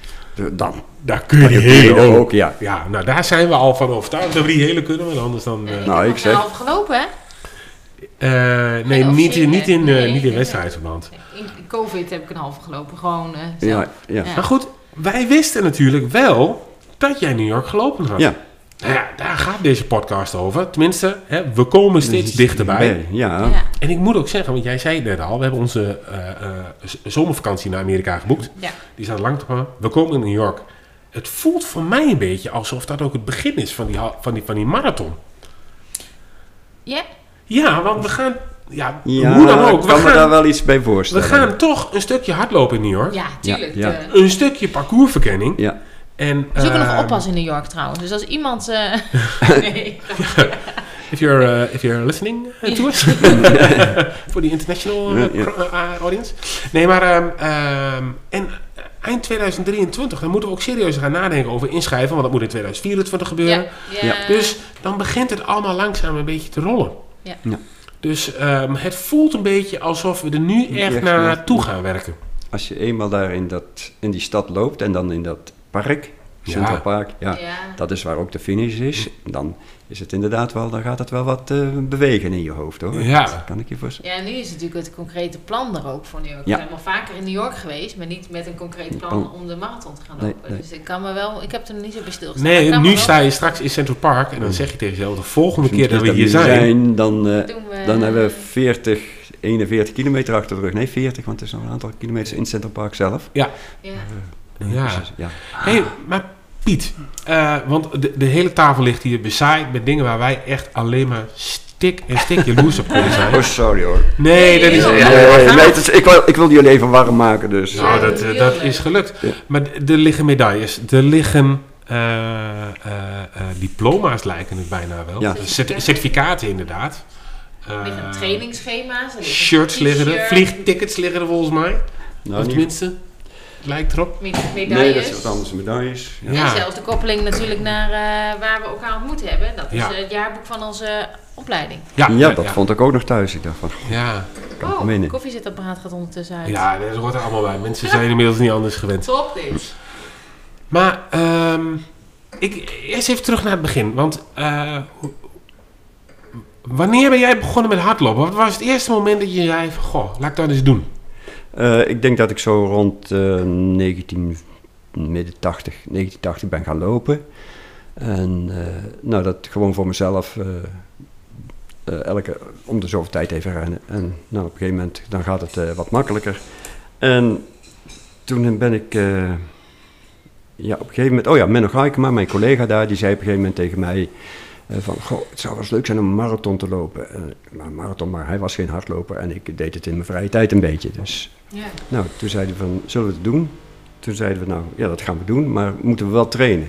Dan. daar kun je die hele ook. ook, ja. Ja, nou daar zijn we al van overtuigd dat we die hele kunnen, want anders dan... eh, Nou, ik heb zeg- half gelopen, hè? eh, nee, niet, in- niet in, eh, Nee, niet in wedstrijdverband. In in COVID heb ik een halve gelopen. Gewoon eh, zelf. Ja, ja. Ja. Maar goed, wij wisten natuurlijk wel dat jij New York gelopen had. Ja. Nou ja, daar gaat deze podcast over. Tenminste, hè, we komen steeds dichterbij. Ja. Ja. En ik moet ook zeggen, want jij zei het net al, we hebben onze eh, eh, zomervakantie naar Amerika geboekt. Ja. Die staat lang te komen. We komen in New York. Het voelt voor mij een beetje alsof dat ook het begin is van die, van die, van die marathon. Ja? Ja, want we gaan, ja, Ja, hoe dan ook, ik we kan me daar gaan, wel iets bij we voorstellen. gaan toch een stukje hardlopen in New York. Ja, tuurlijk. Ja, ja. eh. Een stukje parcoursverkenning. Ja. En, Er is ook nog oppassen in New York trouwens. Dus als iemand... eh, nee. If you're, uh, if you're listening uh, to us. Voor die international uh, uh, audience. Nee, maar... ehm, ehm, en eind 2023, dan moeten we ook serieus gaan nadenken over inschrijven. Want dat moet in 2024 gebeuren. Ja. Ja. Dus dan begint het allemaal langzaam een beetje te rollen. Ja. Dus ehm, het voelt een beetje alsof we er nu echt Echt, naartoe gaan werken. Als je eenmaal daar in, dat, in die stad loopt en dan in dat park, Ja. Central Park, ja, Ja. dat is waar ook de finish is. Dan is het inderdaad wel, dan gaat het wel wat eh, bewegen in je hoofd hoor. Ja. Dat kan ik je voorstellen. Ja, en nu is natuurlijk het concrete plan er ook voor New York. Ja. Ik ben wel vaker in New York geweest, maar niet met een concreet plan Plan. om de marathon te gaan lopen. nee. Dus ik kan me wel, ik heb er nog niet zo bij stilgestaan. Nee, nu wel- sta je straks in Central Park. En dan zeg je tegen jezelf, de volgende keer dat we hier zijn... dan, eh, we- dan hebben we 40, 41 kilometer achter de rug. Nee, 40, want er is nog een aantal kilometers in Central Park zelf. Ja, Ja. ja. Dus, ja. Hey, maar Piet, eh, want de, de hele tafel ligt hier bezaaid met dingen waar wij echt alleen maar stik en stik jaloers op kunnen zijn. Oh, sorry hoor. Nee, dat is... Nee, ja, Nee, is- ik, wil, ik wil jullie even warm maken, dus. Nou, dat, eh, dat is gelukt. Maar er liggen medailles, er liggen eh, diploma's lijken het bijna wel. Ja. Cert- certificaten inderdaad. Er liggen Eh, trainingsschema's. er liggen shirts liggen er, vliegtickets liggen er volgens mij. Nou, of niet- tenminste, lijkt erop. me- Nee, Medailles. dat is wat anders, medailles. Ja. Ja. En zelfs de koppeling natuurlijk naar eh, waar we elkaar ontmoet hebben. Dat is Ja. het jaarboek van onze opleiding. Ja, Ja, dat ja. vond ik ook nog thuis. Ik dacht van, Ja, Oh, het koffiezetapparaat gaat ondertussen uit. ja, dat hoort er allemaal bij. Mensen zijn inmiddels niet anders gewend. Top dit. Maar ehm, ik, eerst even terug naar het begin. Want eh, wanneer ben jij begonnen met hardlopen? Wat was het eerste moment dat je zei van... Goh, laat ik dat eens doen. Eh, ik denk dat ik zo rond eh 19, midden 80, 1980 ben gaan lopen. En eh, nou, dat gewoon voor mezelf elke, om de zoveel tijd even rennen. En nou, op een gegeven moment dan gaat het wat makkelijker. En toen ben ik, ja, op een gegeven moment, oh ja, Menno Gaikema, mijn collega daar, die zei op een gegeven moment tegen mij van, goh, het zou wel eens leuk zijn om een marathon te lopen. Eh, maar marathon, maar hij was geen hardloper en ik deed het in mijn vrije tijd een beetje. Dus Ja. nou, toen zeiden we van, zullen we het doen? Toen zeiden we, nou, ja, dat gaan we doen, maar moeten we wel trainen?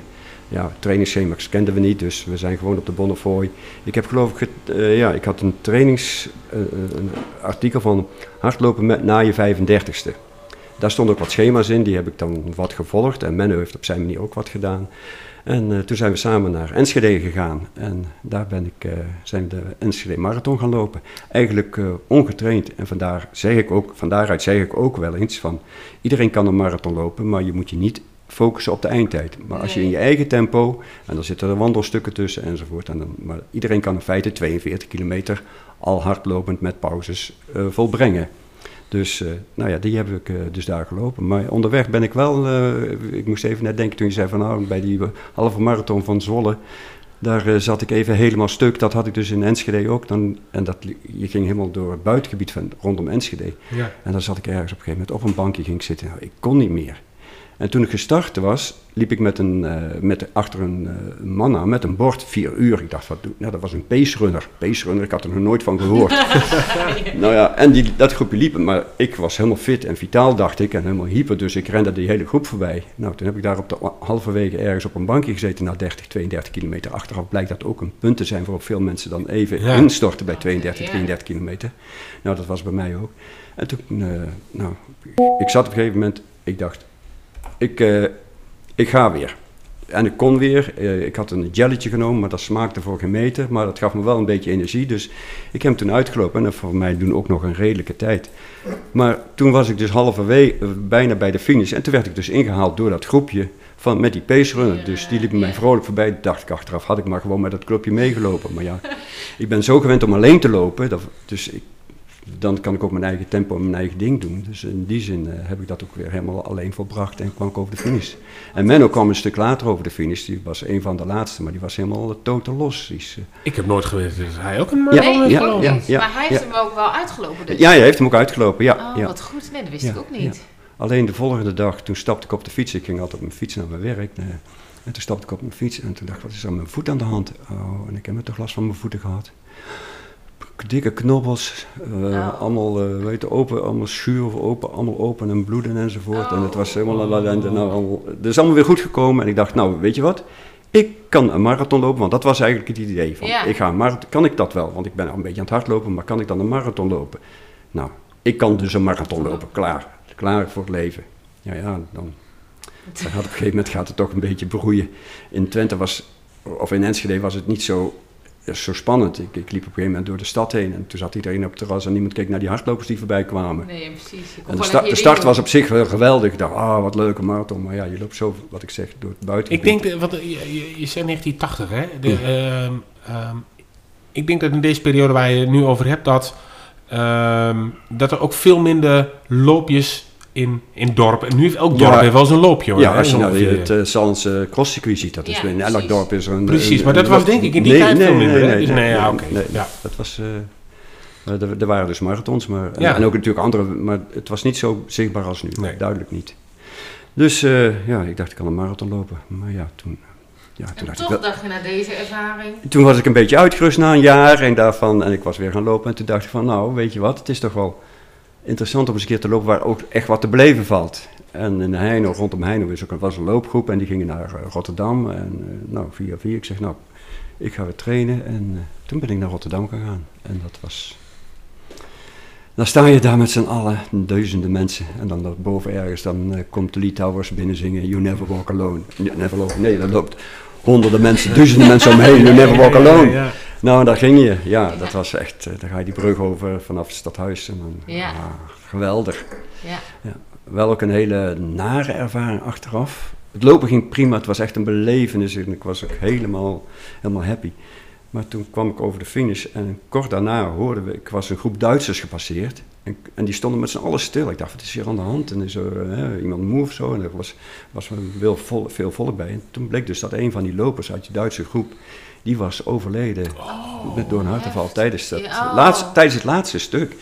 Ja, trainingsschema's kenden we niet, dus we zijn gewoon op de Bonnefoy. Ik heb geloof ik, het, eh, ja, ik had een trainings, eh, een artikel van hardlopen met, na je 35ste. Daar stonden ook wat schema's in, die heb ik dan wat gevolgd. En Menno heeft op zijn manier ook wat gedaan. En eh, toen zijn we samen naar Enschede gegaan. En daar ben ik, eh, zijn we de Enschede Marathon gaan lopen. Eigenlijk eh, ongetraind. En vandaar zeg ik ook, van daaruit zeg ik ook wel eens van... Iedereen kan een marathon lopen, maar je moet je niet focussen op de eindtijd. Maar als je in je eigen tempo, en dan zitten er wandelstukken tussen enzovoort. En dan, maar iedereen kan in feite 42 kilometer al hardlopend met pauzes volbrengen. Dus eh, nou ja, die heb ik eh, dus daar gelopen. Maar onderweg ben ik wel, eh, ik moest even net denken toen je zei van nou, bij die halve marathon van Zwolle, daar zat ik even helemaal stuk. Dat had ik dus in Enschede ook. Dan, en dat, je ging helemaal door het buitengebied van, rondom Enschede. Ja. En dan zat ik ergens op een gegeven moment op een bankje ging ik zitten. Nou, ik kon niet meer. En toen ik gestart was, liep ik met een, eh, met, achter een eh, man aan met een bord, vier uur. Ik dacht, wat doe Nou, dat was een pace runner. Pace runner, ik had er nog nooit van gehoord. nou ja, en die, dat groepje liep, maar ik was helemaal fit en vitaal, dacht ik, en helemaal hyper. Dus ik rende die hele groep voorbij. Nou, toen heb ik daar op de halverwege ergens op een bankje gezeten na 30, 32 kilometer. Achteraf blijkt dat ook een punt te zijn waarop veel mensen dan even Ja. instorten bij 32, Ja. 33 kilometer. Nou, dat was bij mij ook. En toen, eh, nou, ik zat op een gegeven moment, ik dacht, ik, eh, ik ga weer. En ik kon weer. Eh, ik had een jelletje genomen, maar dat smaakte voor geen meter. Maar dat gaf me wel een beetje energie. Dus ik heb hem toen uitgelopen. En dat voor mij doen ook nog een redelijke tijd. Maar toen was ik dus halverwege, eh, bijna bij de finish. En toen werd ik dus ingehaald door dat groepje van, met die pace runner. Dus die liepen mij vrolijk voorbij. dacht ik achteraf, had ik maar gewoon met dat clubje meegelopen. Maar ja, ik ben zo gewend om alleen te lopen. Dat, dus ik, dan kan ik ook mijn eigen tempo en mijn eigen ding doen. Dus in die zin eh, heb ik dat ook weer helemaal alleen volbracht en kwam ik over de finish. En Menno kwam een stuk later over de finish. Die was een van de laatste, maar die was helemaal uh, totaal los. Die is, eh, Ik heb nooit geweten dat hij ook een Ja, Nee, niet. ja, maar hij heeft ja. hem ook wel uitgelopen dus. ja, hij heeft hem ook uitgelopen, ja. Oh, ja. wat goed. Nee, dat wist Ja, ik ook niet. Alleen de volgende dag, toen stapte ik op de fiets. Ik ging altijd op mijn fiets naar mijn werk. eh, En toen stapte ik op mijn fiets en toen dacht ik, wat is er aan mijn voet aan de hand? Oh, en ik heb me toch last van mijn voeten gehad. Dikke knobbels, eh, Oh. allemaal, weet je, open, allemaal schuur open, allemaal open en bloeden enzovoort. En het was helemaal een ellende. Nou, allemaal, het is allemaal weer goed gekomen en ik dacht, nou, weet je wat? Ik kan een marathon lopen, want dat was eigenlijk het idee van, Ja. ik ga een marathon, kan ik dat wel? Want ik ben al een beetje aan het hardlopen, maar kan ik dan een marathon lopen? Nou, ik kan dus een marathon lopen, klaar. Klaar voor het leven. Ja, ja, dan, dan gaat op een gegeven moment gaat het toch een beetje broeien. In Twente was, of in Enschede was het niet zo, zo spannend. Ik, ik liep op een gegeven moment door de stad heen en toen zat iedereen op het terras en niemand keek naar die hardlopers die voorbij kwamen. Nee, precies. En de, sta- de start was op zich wel geweldig. Ik dacht, ah, wat leuke marathon. Maar ja, je loopt zo, wat ik zeg, door het buiten. Ik denk, dat- wat, je, je, je zei 1980, hè? De, ehm, ehm, ik denk dat in deze periode waar je het nu over hebt, dat, ehm, dat er ook veel minder loopjes in, in dorpen. En nu heeft elk dorp Ja. heeft wel zo'n loopje. hoor, Ja, hè, als je nou ongeveer. het uh, Sallandse crosscircuit ziet, dat is Ja, in elk precies. dorp is er een... Precies, een- maar dat een- was denk ik in die tijd veel minder, hè? Dus nee, ja, oké, nee, ja. dat was... eh, eh, er, er waren dus marathons, maar, en, Ja. en ook natuurlijk andere, maar het was niet zo zichtbaar als nu. Nee. Duidelijk niet. Dus eh, ja, ik dacht ik kan een marathon lopen. Maar ja, toen, ja, toen En dacht ik toch dacht je na deze ervaring... Toen was ik een beetje uitgerust na een jaar en daarvan, en ik was weer gaan lopen. En toen dacht ik van, nou, weet je wat, het is toch wel interessant om eens een keer te lopen waar ook echt wat te beleven valt. En in Heino, rondom Heino is ook, was een loopgroep en die gingen naar eh, Rotterdam. En eh, nou, via via, ik zeg, nou, ik ga weer trainen. En eh, toen ben ik naar Rotterdam gegaan. En dat was... Dan sta je daar met z'n allen, duizenden mensen. En dan daarboven ergens, dan komt de Litouwers binnen zingen, You Never Walk Alone. Never walk, nee, dat loopt honderden mensen, duizenden mensen omheen, You Never Walk Alone. Ja, ja. Nou, daar ging je. Ja, dat was echt. eh, Dan ga je die brug over vanaf het stadhuis. En dan, Ja. ah, geweldig. Ja. Wel ook een hele nare ervaring achteraf. Het lopen ging prima. Het was echt een belevenis. En ik was ook helemaal, helemaal happy. Maar toen kwam ik over de finish. En kort daarna hoorden we. Ik was een groep Duitsers gepasseerd. En, en die stonden met z'n allen stil. Ik dacht, wat is hier aan de hand? En is er, eh, iemand moe of zo. En er was, was wel veel, vol, veel volk bij. En toen bleek dus dat een van die lopers uit die Duitse groep. Die was overleden met door een hartaanval tijdens, dat, oh. laatste, tijdens het laatste stuk.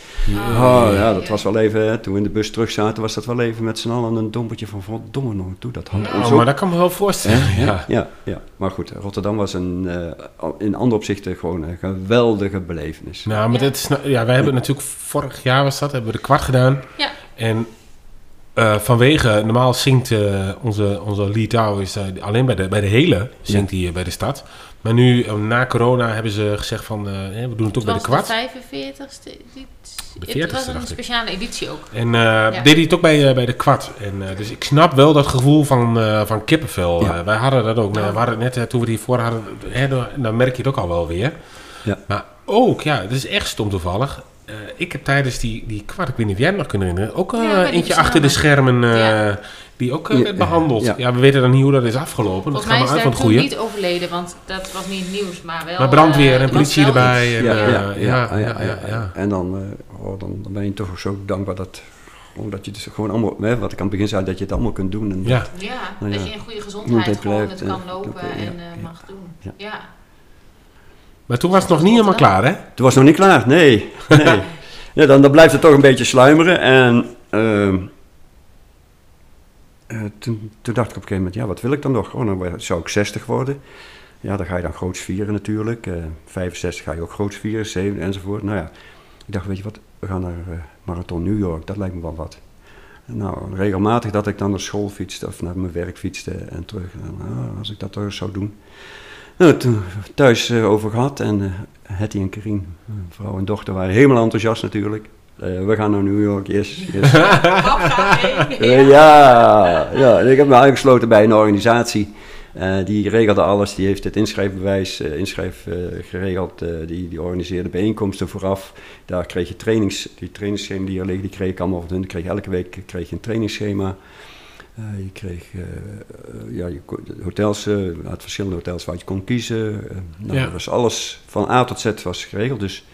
Oh, ja, dat was wel even, toen we in de bus terug zaten, was dat wel even met z'n allen een dompertje van verdomme nog toe. Dat had Oh, maar dat kan me wel voorstellen. Ja. Ja, ja, maar goed, Rotterdam was een, eh, in andere opzichten gewoon een geweldige belevenis. Nou, maar Ja. dit is, nou- ja, wij hebben natuurlijk vorig jaar was dat, hebben we de kwart gedaan. Ja. En eh, vanwege, normaal zingt eh, onze, onze Litouw is alleen bij de, bij de hele, zingt hij bij de stad. Maar nu, eh, na corona, hebben ze gezegd van, eh, hè, we doen het ook bij de kwart. was de 45ste editie. De Het 40ste was een speciale editie ook. En eh, deed hij het ook bij, bij de kwart. En, eh, dus ik snap wel dat gevoel van, eh, van kippenvel. Ja. Eh, wij hadden dat ook. Nou, we hadden het net, toen we het hiervoor hadden, hè, dan, dan merk je het ook al wel weer. Ja. Maar ook, ja, het is echt stom toevallig. Eh, ik heb tijdens die, die kwart, ik weet niet of jij het nog kunt herinneren, ook eh, Ja, die eentje achter de schermen eh, Ja. Die ook eh, werd behandeld. Ja. ja. we weten dan niet hoe dat is afgelopen. Volgens dat is maar uit van het goede. niet overleden, want dat was niet het nieuws, maar wel... Maar brandweer eh, en er politie erbij. En, Ja, eh, ja, ja, ja. En dan, eh, oh, dan, dan ben je toch zo dankbaar dat, omdat je dus gewoon allemaal, hè, wat ik aan het begin zei, dat je het allemaal kunt doen. En Ja. Ja, Nou dat je in goede gezondheid gewoon het kan eh, lopen dat, eh, en ja, eh, ja. mag doen. Ja. Ja. Maar toen was het nog niet helemaal klaar, hè? Toen was het nog niet klaar, nee. nee. ja, dan, dan blijft het toch een beetje sluimeren. En eh, toen, dacht ik op een gegeven moment, ja, wat wil ik dan nog? Oh, dan zou ik 60 worden. Ja, dan ga je dan groots vieren natuurlijk. Eh 65 ga je ook groots vieren, 7 enzovoort. Nou ja, ik dacht, weet je wat, we gaan naar eh, Marathon New York, dat lijkt me wel wat. Nou, regelmatig dat ik dan naar school fietste of naar mijn werk fietste en terug. Ah, als ik dat toch zou doen. Nou, toen thuis eh, over gehad en eh Hetty en Karin, vrouw en dochter, waren helemaal enthousiast natuurlijk. Eh, we gaan naar New York, yes. Eh, ja, ja. En ik heb me aangesloten bij een organisatie. eh, die regelde alles. Die heeft het inschrijfbewijs, inschrijf geregeld. die, die organiseerde bijeenkomsten vooraf. Daar kreeg je trainings, die trainingsschema die er liggen, die kreeg ik allemaal van hun. Kreeg elke week kreeg je een trainingsschema. Je kreeg ja, je, hotels, uit verschillende hotels waar je kon kiezen. Nou, Ja. was alles van A tot Z was geregeld. Dus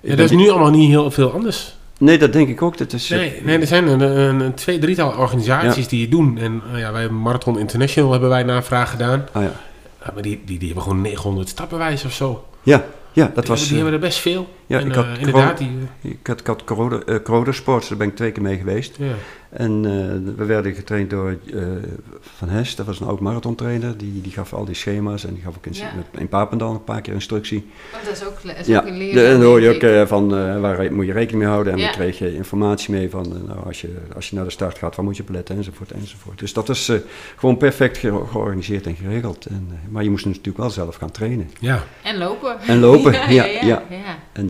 Ja, dat is nu allemaal niet heel veel anders. Nee, dat denk ik ook. Dat is, Nee, nee er zijn een, een, twee, drietal organisaties Ja. die het doen. En uh, ja, wij Marathon International hebben wij navraag gedaan. Ah, ja. Maar die, die, die hebben gewoon 900 stappenwijs of zo. Ja, ja, dat die was... hebben, die eh, hebben er best veel. Ja, en, ik had eh, inderdaad, die, Ik had, ik had corona, eh, corona Sports, daar ben ik twee keer mee geweest. ja. En eh, we werden getraind door eh, Van Hes, dat was een oud marathontrainer. Die, die gaf al die schema's en die gaf ook in, Ja. in Papendal een paar keer instructie. Want dat is ook, is Ja, ook een leren. en dan hoor je ook eh, van eh, waar moet je rekening mee houden. En dan kreeg je informatie mee van eh, nou, als, je, als je naar de start gaat, waar moet je op letten enzovoort enzovoort. Dus dat is eh, gewoon perfect ge- georganiseerd en geregeld. En, maar je moest natuurlijk wel zelf gaan trainen. ja. En lopen. En lopen, ja, ja, ja, ja. ja. En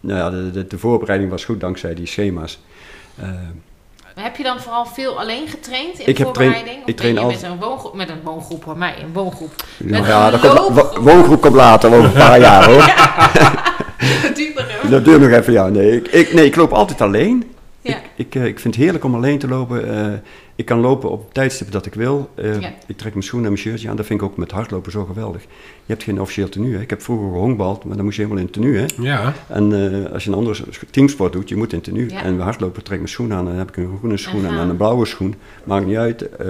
nou ja, de, de, de voorbereiding was goed dankzij die schema's. Eh, Maar heb je dan vooral veel alleen getraind in Ik de train- voorbereiding? Of ik train ben je al- met een woongroep, met een woongroep hoor, mij, een woongroep. Met ja, een dat komt, woongroep komt later, over een paar jaar hoor. Dat duurt nog even. Dat duurt nog even, ja. Nee, ik, ik, nee, ik loop altijd alleen. Ja. Ik, ik, eh, ik vind het heerlijk om alleen te lopen. Eh, ik kan lopen op het tijdstip dat ik wil. Eh, Ja. Ik trek mijn schoenen en mijn shirtje aan. Dat vind ik ook met hardlopen zo geweldig. Je hebt geen officieel tenue. Hè. Ik heb vroeger gehongbald, maar dan moest je helemaal in tenue. Hè. ja. En eh, als je een andere teamsport doet, je moet in tenue. Ja. En bij hardlopen trek ik mijn schoenen aan. En dan heb ik een groene schoen en, een blauwe schoen. Maakt niet uit. eh,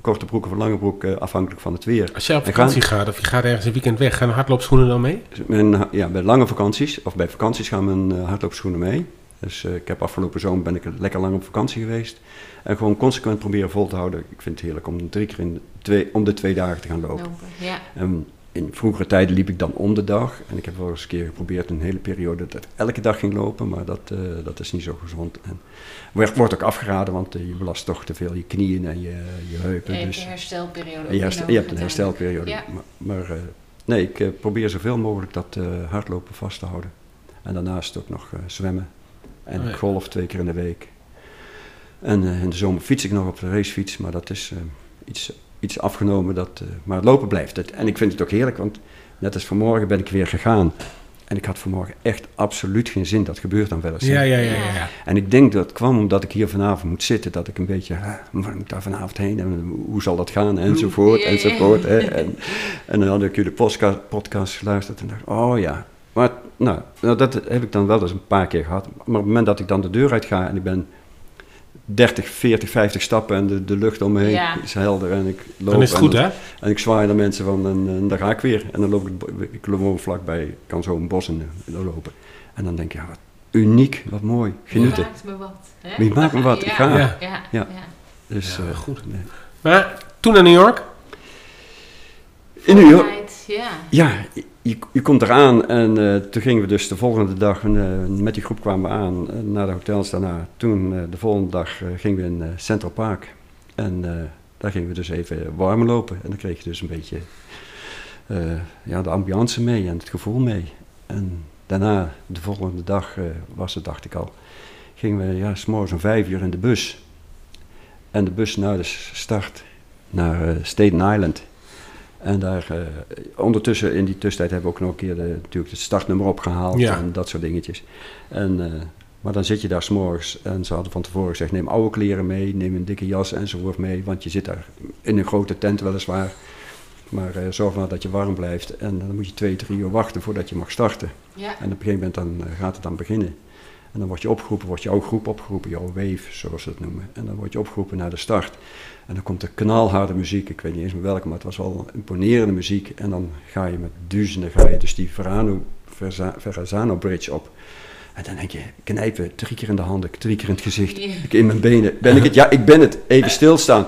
korte broek of lange broek, eh, afhankelijk van het weer. Als je op vakantie gaat of je gaat ergens een weekend weg, gaan de hardloopschoenen dan mee? Mijn, ja, bij lange vakanties, of bij vakanties gaan mijn hardloopschoenen mee. Dus eh, ik heb afgelopen zomer ben ik lekker lang op vakantie geweest. En gewoon consequent proberen vol te houden. Ik vind het heerlijk om drie keer in de twee, om de twee dagen te gaan lopen. Lopen, ja. In vroegere tijden liep ik dan om de dag. En ik heb wel eens een keer geprobeerd een hele periode dat ik elke dag ging lopen. Maar dat, eh, dat is niet zo gezond. En wordt, wordt ook afgeraden, want eh, je belast toch te veel je knieën en je, je heupen. Je hebt dus, een herstelperiode. je, je hebt een herstelperiode. Ja. Maar, maar, nee, ik probeer zoveel mogelijk dat hardlopen vast te houden. En daarnaast ook nog zwemmen. En Oh ja. golf twee keer in de week. En eh, in de zomer fiets ik nog op de racefiets, maar dat is eh, iets, iets afgenomen. Dat, eh, maar het lopen blijft het. En ik vind het ook heerlijk, want net als vanmorgen ben ik weer gegaan. En ik had vanmorgen echt absoluut geen zin. Dat gebeurt dan wel eens. Ja, ja, ja. ja. En ik denk dat het kwam omdat ik hier vanavond moet zitten. Dat ik een beetje, ah, waar moet ik daar vanavond heen? En hoe zal dat gaan? Enzovoort, enzovoort. Hè? En, en dan had ik jullie podcast, podcast geluisterd en dacht, oh ja. Maar nou, nou, dat heb ik dan wel eens een paar keer gehad. Maar op het moment dat ik dan de deur uit ga en ik ben 30, 40, 50 stappen en de, de lucht om me heen Ja. is helder en ik loop. Dan is het en goed, hè? En ik zwaai naar mensen van, en, en daar ga ik weer. En dan loop ik, ik vlakbij, ik kan zo een bos in, in lopen. En dan denk je, ja, wat uniek, wat mooi, genieten. Je maakt me wat. Hè? Wie maakt me wat? Ik ga. Ja, Ja. ja. Dus, Ja, eh, goed. nee. Maar toen naar New York. In New York, Ja. ja, je, komt eraan en eh, toen gingen we dus de volgende dag, eh, met die groep kwamen we aan eh, naar de hotels daarna. Toen, de volgende dag, gingen we in Central Park. En daar gingen we dus even warm lopen. En dan kreeg je dus een beetje ja, de ambiance mee en het gevoel mee. En daarna, de volgende dag was het, dacht ik al, gingen we ja, s'morgens om vijf uur in de bus. En de bus naar de start naar Staten Island. En daar, eh, ondertussen, in die tussentijd hebben we ook nog een keer de, natuurlijk het startnummer opgehaald Ja. en dat soort dingetjes. En, eh, maar dan zit je daar s'morgens en ze hadden van tevoren gezegd, neem oude kleren mee, neem een dikke jas enzovoort mee, want je zit daar in een grote tent weliswaar. Maar eh, zorg maar dat je warm blijft en dan moet je twee, drie uur wachten voordat je mag starten. Ja. En op een gegeven moment dan, gaat het dan beginnen. En dan word je opgeroepen, wordt jouw groep opgeroepen, jouw wave, zoals ze het noemen. En dan word je opgeroepen naar de start. En dan komt er knalharde muziek, ik weet niet eens meer welke, maar het was wel imponerende muziek. En dan ga je met duizenden, ga je dus die Verano, Verza- Verrazano Bridge op. En dan denk je, knijpen, drie keer in de handen, drie keer in het gezicht, in mijn benen. Ben ik het? Ja, ik ben het. Even stilstaan,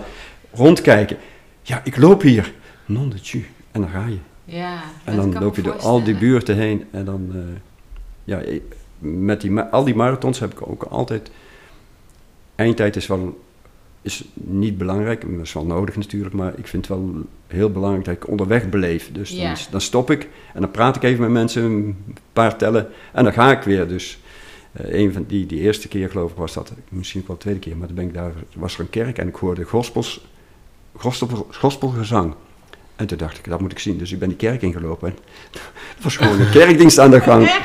rondkijken. Ja, ik loop hier. Non de tu. En dan ga je. Ja, En dat dan loop je door al die buurten heen. En dan, eh, ja, met die, al die marathons heb ik ook altijd. Eindtijd is wel is niet belangrijk, dat is wel nodig natuurlijk, maar ik vind het wel heel belangrijk dat ik onderweg beleef. Dus dan, Ja. dan stop ik en dan praat ik even met mensen, een paar tellen en dan ga ik weer. Dus. Eh, een van die, die eerste keer geloof ik was dat, misschien ook wel de tweede keer, maar dan ben ik daar, was er een kerk en ik hoorde gospels, gospel, gospelgezang. En toen dacht ik, dat moet ik zien. Dus ik ben die kerk ingelopen. En er was gewoon een kerkdienst aan de gang.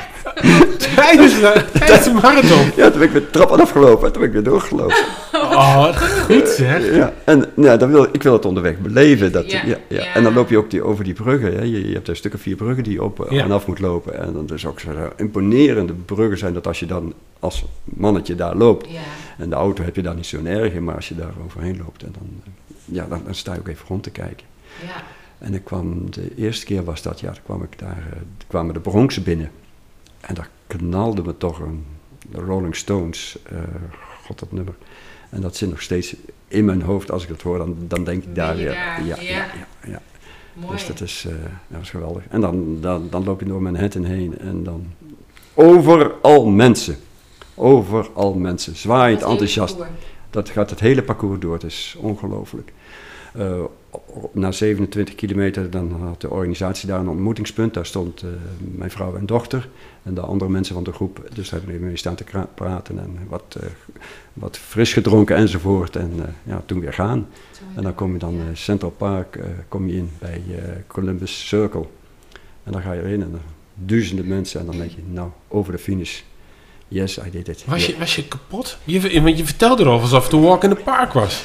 Tijdens de, tijdens de marathon. Ja, toen ben ik weer de trap afgelopen en toen ben ik weer doorgelopen. Oh, wat goed zeg. Ja, en ja, dan wil, ik wil het onderweg beleven. Dat, Ja, ja, ja, ja. En dan loop je ook die, over die bruggen. Hè. Je, je hebt een stuk of vier bruggen die je op Ja. en af moet lopen. En dan dus ook zo imponerende bruggen zijn dat als je dan als mannetje daar loopt. Ja. En de auto heb je daar niet zo'n erg in, maar als je daar overheen loopt, en dan, ja, dan, dan sta je ook even rond te kijken. Ja. En ik kwam, de eerste keer was dat, ja, dan kwam ik daar, eh, kwamen de Bronxen binnen. En daar knalde me toch een Rolling Stones, eh, god dat nummer. En dat zit nog steeds in mijn hoofd. Als ik dat hoor, dan, dan denk ik daar weer. Ja, Ja. ja, ja, ja. Mooi. Dus dat is, eh, dat was geweldig. En dan, dan, dan loop je door Manhattan heen en dan overal mensen. Overal mensen. Zwaaiend enthousiast. Dat gaat het hele parcours door. Het is ongelooflijk. Na 27 kilometer dan had de organisatie daar een ontmoetingspunt. Daar stond eh, mijn vrouw en dochter en de andere mensen van de groep. Dus daar hebben we mee staan te praten en wat, eh, wat fris gedronken enzovoort. En eh, ja, toen weer gaan. En dan kom je dan eh, Central Park eh, kom je in bij eh, Columbus Circle. En dan ga je erin en dan duizenden mensen. En dan denk je, nou, over de finish. Yes, I did it. Was je, was je kapot? Je, want je vertelde erover alsof het een walk in the park was.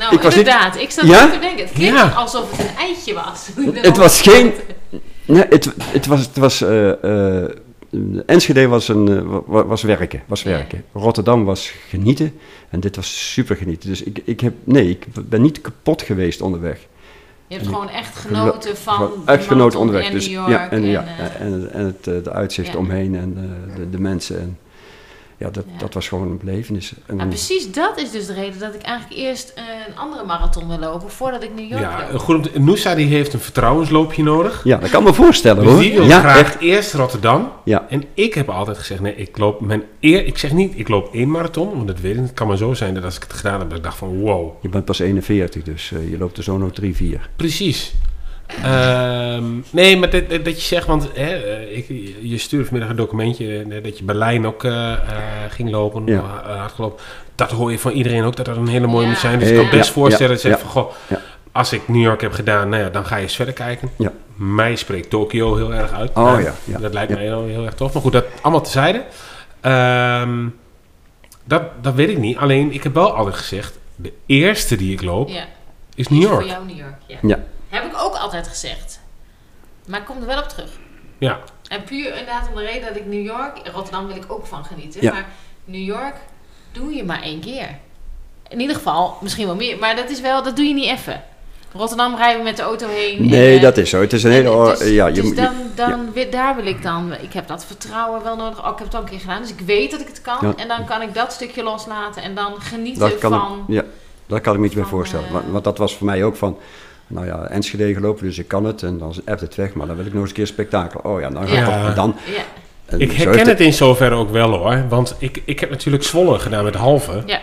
Nou, Ik was niet- inderdaad. Ik zat Ja? te denken. Het klinkt Ja. alsof het een eitje was. Het was geen. Nee, het, het was. Het was eh, eh, Enschede was, een, eh, wa- was werken. Was Ja. werken. Rotterdam was genieten. En dit was super genieten. Dus ik, ik heb. Nee, ik ben niet kapot geweest onderweg. Je hebt En gewoon echt genoten van de echt genoten onderweg. en Dus, New York. ja, en, ja, en, en het, de uitzicht ja. omheen en eh, de, de mensen. En, ja, dat, Ja. dat was gewoon een belevenis. En nou, precies dat is dus de reden dat ik eigenlijk eerst een andere marathon wil lopen voordat ik New York Ja, loop. goed. Noosa die heeft een vertrouwensloopje nodig. ja, dat kan me voorstellen Dus hoor. die wil ja, graag echt. eerst Rotterdam. Ja. En ik heb altijd gezegd, nee, ik loop mijn eer... Ik zeg niet, ik loop één marathon, want dat weet ik. Het kan maar zo zijn dat als ik het gedaan heb, dat ik dacht van wow. Je bent pas 41, dus eh, je loopt er zo nog 3, 4. Precies. Ehm, nee, maar dat, je zegt, want hè, eh, ik, je stuurde vanmiddag een documentje dat je Berlijn ook eh, eh, ging lopen, Ja. eh, hard gelopen. Dat hoor je van iedereen ook, dat dat een hele mooie Ja. moet zijn. Dus ik kan best ja, voorstellen ja, dat je zegt ja. van, goh, Ja. als ik New York heb gedaan, nou ja, dan ga je eens verder kijken. Ja. Mij spreekt Tokio heel erg uit. Oh, Nou, ja, ja. Dat lijkt Ja. mij heel, heel erg tof. Maar goed, dat allemaal tezijde. Ehm dat, dat weet ik niet. Alleen, ik heb wel altijd gezegd, de eerste die ik loop, Ja, is New is York. voor jou New York. Ja. Heb ik ook altijd gezegd. Maar ik kom er wel op terug. Ja. En puur inderdaad om de reden dat ik New York... Rotterdam wil ik ook van genieten. Ja. Maar New York doe je maar één keer. In ieder geval, misschien wel meer. Maar dat is wel, dat doe je niet even. Rotterdam rijden we met de auto heen. Nee, en, eh, dat is zo. Het is een hele... dus, ja, je, dus dan, dan daar wil ik dan... Ik heb dat vertrouwen wel nodig. Oh, ik heb het al een keer gedaan. Dus ik weet dat ik het kan. Ja. En dan kan ik dat stukje loslaten. En dan genieten dat kan, van... ik, ja, dat kan ik me iets bij voorstellen. eh, want, want dat was voor mij ook van... Nou ja, Enschede gelopen, dus ik kan het. En dan appt het weg. Maar dan wil ik nog eens een keer spektakel. Oh ja, dan ga ik Ja. toch dan... Ja, Ik herken het in zoverre ook wel hoor. Want ik, ik heb natuurlijk Zwolle gedaan met halve. ja.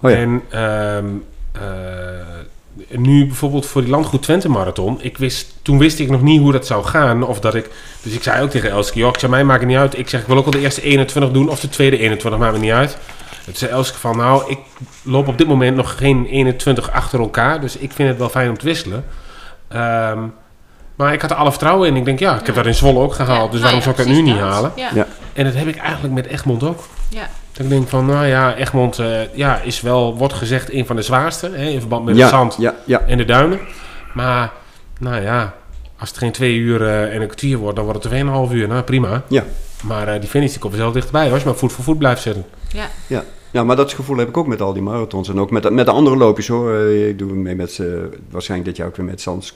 Oh ja. En ehm, eh, nu bijvoorbeeld voor die Landgoed Twente Marathon. Ik wist, toen wist ik nog niet hoe dat zou gaan. Of dat ik, dus ik zei ook tegen Elske, joh, ik zei, mij maakt het niet uit. Ik zeg, ik wil ook wel de eerste 21 doen of de tweede 21, maakt me niet uit. Toen zei Elske van, nou, ik loop op dit moment nog geen 21 achter elkaar. Dus ik vind het wel fijn om te wisselen. Ehm, maar ik had er alle vertrouwen in. Ik denk, ja, ik heb dat in Zwolle ook gehaald. Ja, dus nou waarom ja, zou ik dat nu niet dat. halen? Ja. Ja. En dat heb ik eigenlijk met Egmond ook. Ja. Dat ik denk van, nou ja, Egmond eh, ja, is wel, wordt gezegd, een van de zwaarste. Hè, in verband met ja, het zand Ja, ja. en de duinen. Maar, nou ja, als het geen twee uur eh, en een kwartier wordt, dan wordt het er 2,5 uur. Nou, prima. Ja. Maar eh, die finish die komt er zelf dichterbij, hoor, als je maar voet voor voet blijft zitten. Ja. Ja. Ja, maar dat gevoel heb ik ook met al die marathons. En ook met, met de andere loopjes hoor. Eh, Ik doe mee met, eh, waarschijnlijk dit jaar ook weer met Sans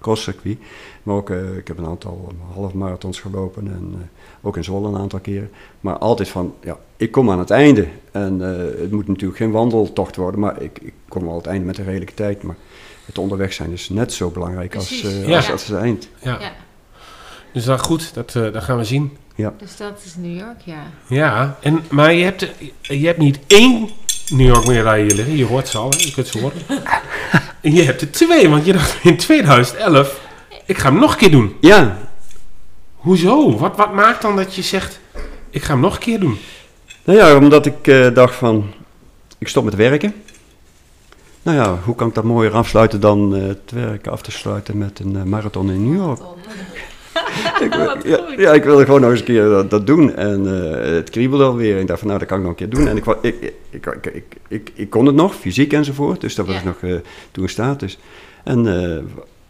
Crosscircuit. Maar ook, eh, ik heb een aantal half marathons gelopen. En eh, ook in Zwolle een aantal keren. Maar altijd van, ja, ik kom aan het einde. En eh, het moet natuurlijk geen wandeltocht worden. Maar ik, ik kom wel aan het einde met een redelijke tijd. Maar het onderweg zijn is net zo belangrijk als, eh, Ja. als, als het eind. Ja. Ja. Dus dan goed, dat, eh, dat gaan we zien. Dus dat is New York, ja. Ja, en, maar je hebt, je hebt niet één New York medaille hier liggen. Je hoort ze al, hè? je kunt ze horen. je hebt er twee, want je dacht in 2011, ik ga hem nog een keer doen. Ja, Hoezo? Wat, wat maakt dan dat je zegt, ik ga hem nog een keer doen? Nou ja, omdat ik eh, dacht van, ik stop met werken. Nou ja, hoe kan ik dat mooier afsluiten dan eh, het werk af te sluiten met een eh, marathon in New York? ik, ja, ja, ik wilde gewoon nog eens een keer dat, dat doen. En eh, het kriebelde alweer. Ik dacht van, nou, dat kan ik nog een keer doen. En ik, ik, ik, ik, ik, ik, ik, ik kon het nog, fysiek enzovoort. Dus dat was Ja. nog eh, toen status. En eh,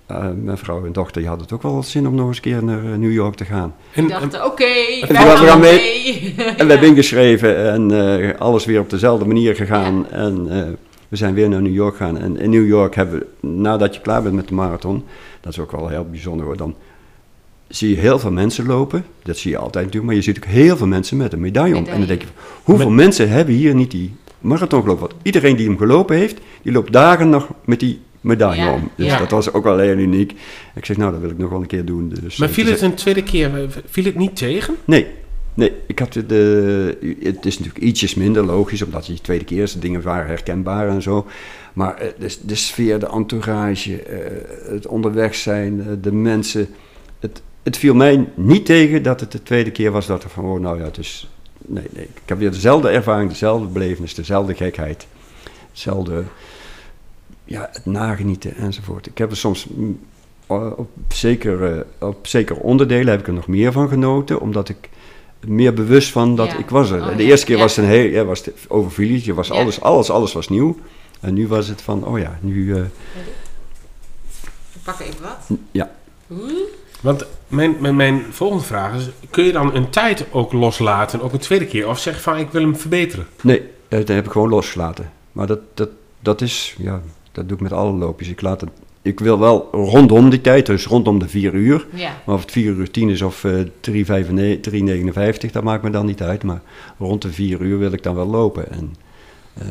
eh, mijn vrouw en dochter die hadden het ook wel zin om nog eens een keer naar New York te gaan. Ik En, dacht, oké, gaan- we gaan mee. En we hebben ingeschreven en eh, alles weer op dezelfde manier gegaan. En eh, we zijn weer naar New York gegaan. En in New York hebben we, nadat je klaar bent met de marathon, dat is ook wel heel bijzonder hoor, dan zie je heel veel mensen lopen. Dat zie je altijd natuurlijk, maar je ziet ook heel veel mensen met een medaille om. En dan denk je, hoeveel mensen hebben hier niet die marathon gelopen? Want iedereen die hem gelopen heeft, die loopt dagen nog met die medaille Ja, om. Dus ja. dat was ook wel heel uniek. Ik zeg, nou, dat wil ik nog wel een keer doen. Dus, maar eh, viel toen het een tweede keer, eh, viel het niet tegen? Nee, nee. Ik had de, het is natuurlijk ietsjes minder logisch, omdat je de tweede keer is, de dingen waren herkenbaar en zo. Maar eh, de, de sfeer, de entourage, eh, het onderweg zijn, de mensen. Het, viel mij niet tegen dat het de tweede keer was dat er van, oh nou ja, het is... Nee, nee. Ik heb weer dezelfde ervaring, dezelfde belevenis, dezelfde gekheid. Hetzelfde, ja, het nagenieten enzovoort. Ik heb er soms mm, op zekere, op zekere onderdelen heb ik er nog meer van genoten, omdat ik meer bewust van dat Ja. ik was er. Oh, de ja. eerste keer Ja. was het een heel, ja, was het overviel je, je was alles, alles, alles was nieuw. En nu was het van, oh ja, nu, eh, Ik pak even wat. ja. Want mijn, mijn, mijn volgende vraag is, kun je dan een tijd ook loslaten, ook een tweede keer? Of zeg van, ik wil hem verbeteren? Nee, eh, dat heb ik gewoon losgelaten. Maar dat, dat, dat is, ja, dat doe ik met alle loopjes. Ik, laat het, ik wil wel rondom die tijd, dus rondom de 4 uur. Ja. Maar of het 4 uur 10 is of eh 3,59, dat maakt me dan niet uit. Maar rond de 4 uur wil ik dan wel lopen. En, eh,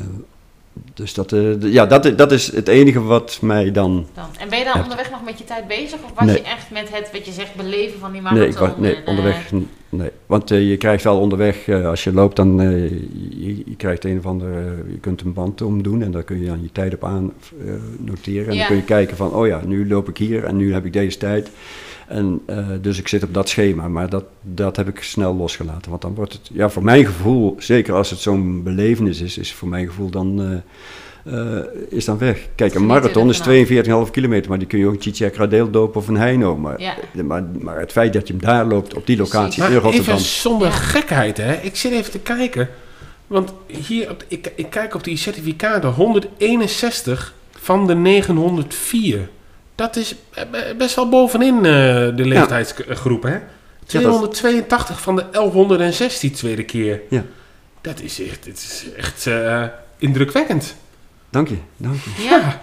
dus dat, eh, ja, dat, dat is het enige wat mij dan... Dan. En ben je dan onderweg nog met je tijd bezig? Of was Nee. je echt met het, wat je zegt, beleven van die marathon? Nee, was, nee en, eh, onderweg. Nee. Want eh, je krijgt wel onderweg, als je loopt, dan je, je krijgt een of andere, je kunt een band omdoen en daar kun je dan je tijd op aan noteren. En Ja. dan kun je kijken van, oh ja, nu loop ik hier en nu heb ik deze tijd. En eh, dus ik zit op dat schema, maar dat, dat heb ik snel losgelaten. Want dan wordt het, ja, voor mijn gevoel, zeker als het zo'n belevenis is, is voor mijn gevoel dan, eh, eh, is dan weg. Kijk, een marathon is ervan. 42,5 kilometer, maar die kun je ook een Chichek Radeel lopen of een Heino. Maar, Ja. maar, maar het feit dat je hem daar loopt, op die locatie Maar in Rotterdam. even zonder Ja. gekheid, hè. Ik zit even te kijken. Want hier, op, ik, ik kijk op die certificaten, 161 van de 904. Dat is eh, best wel bovenin eh, de leeftijdsgroep, hè. 282 van de 1116 tweede keer. Ja. Dat is echt, dit is echt eh, indrukwekkend. Dank je, dank je. Ja.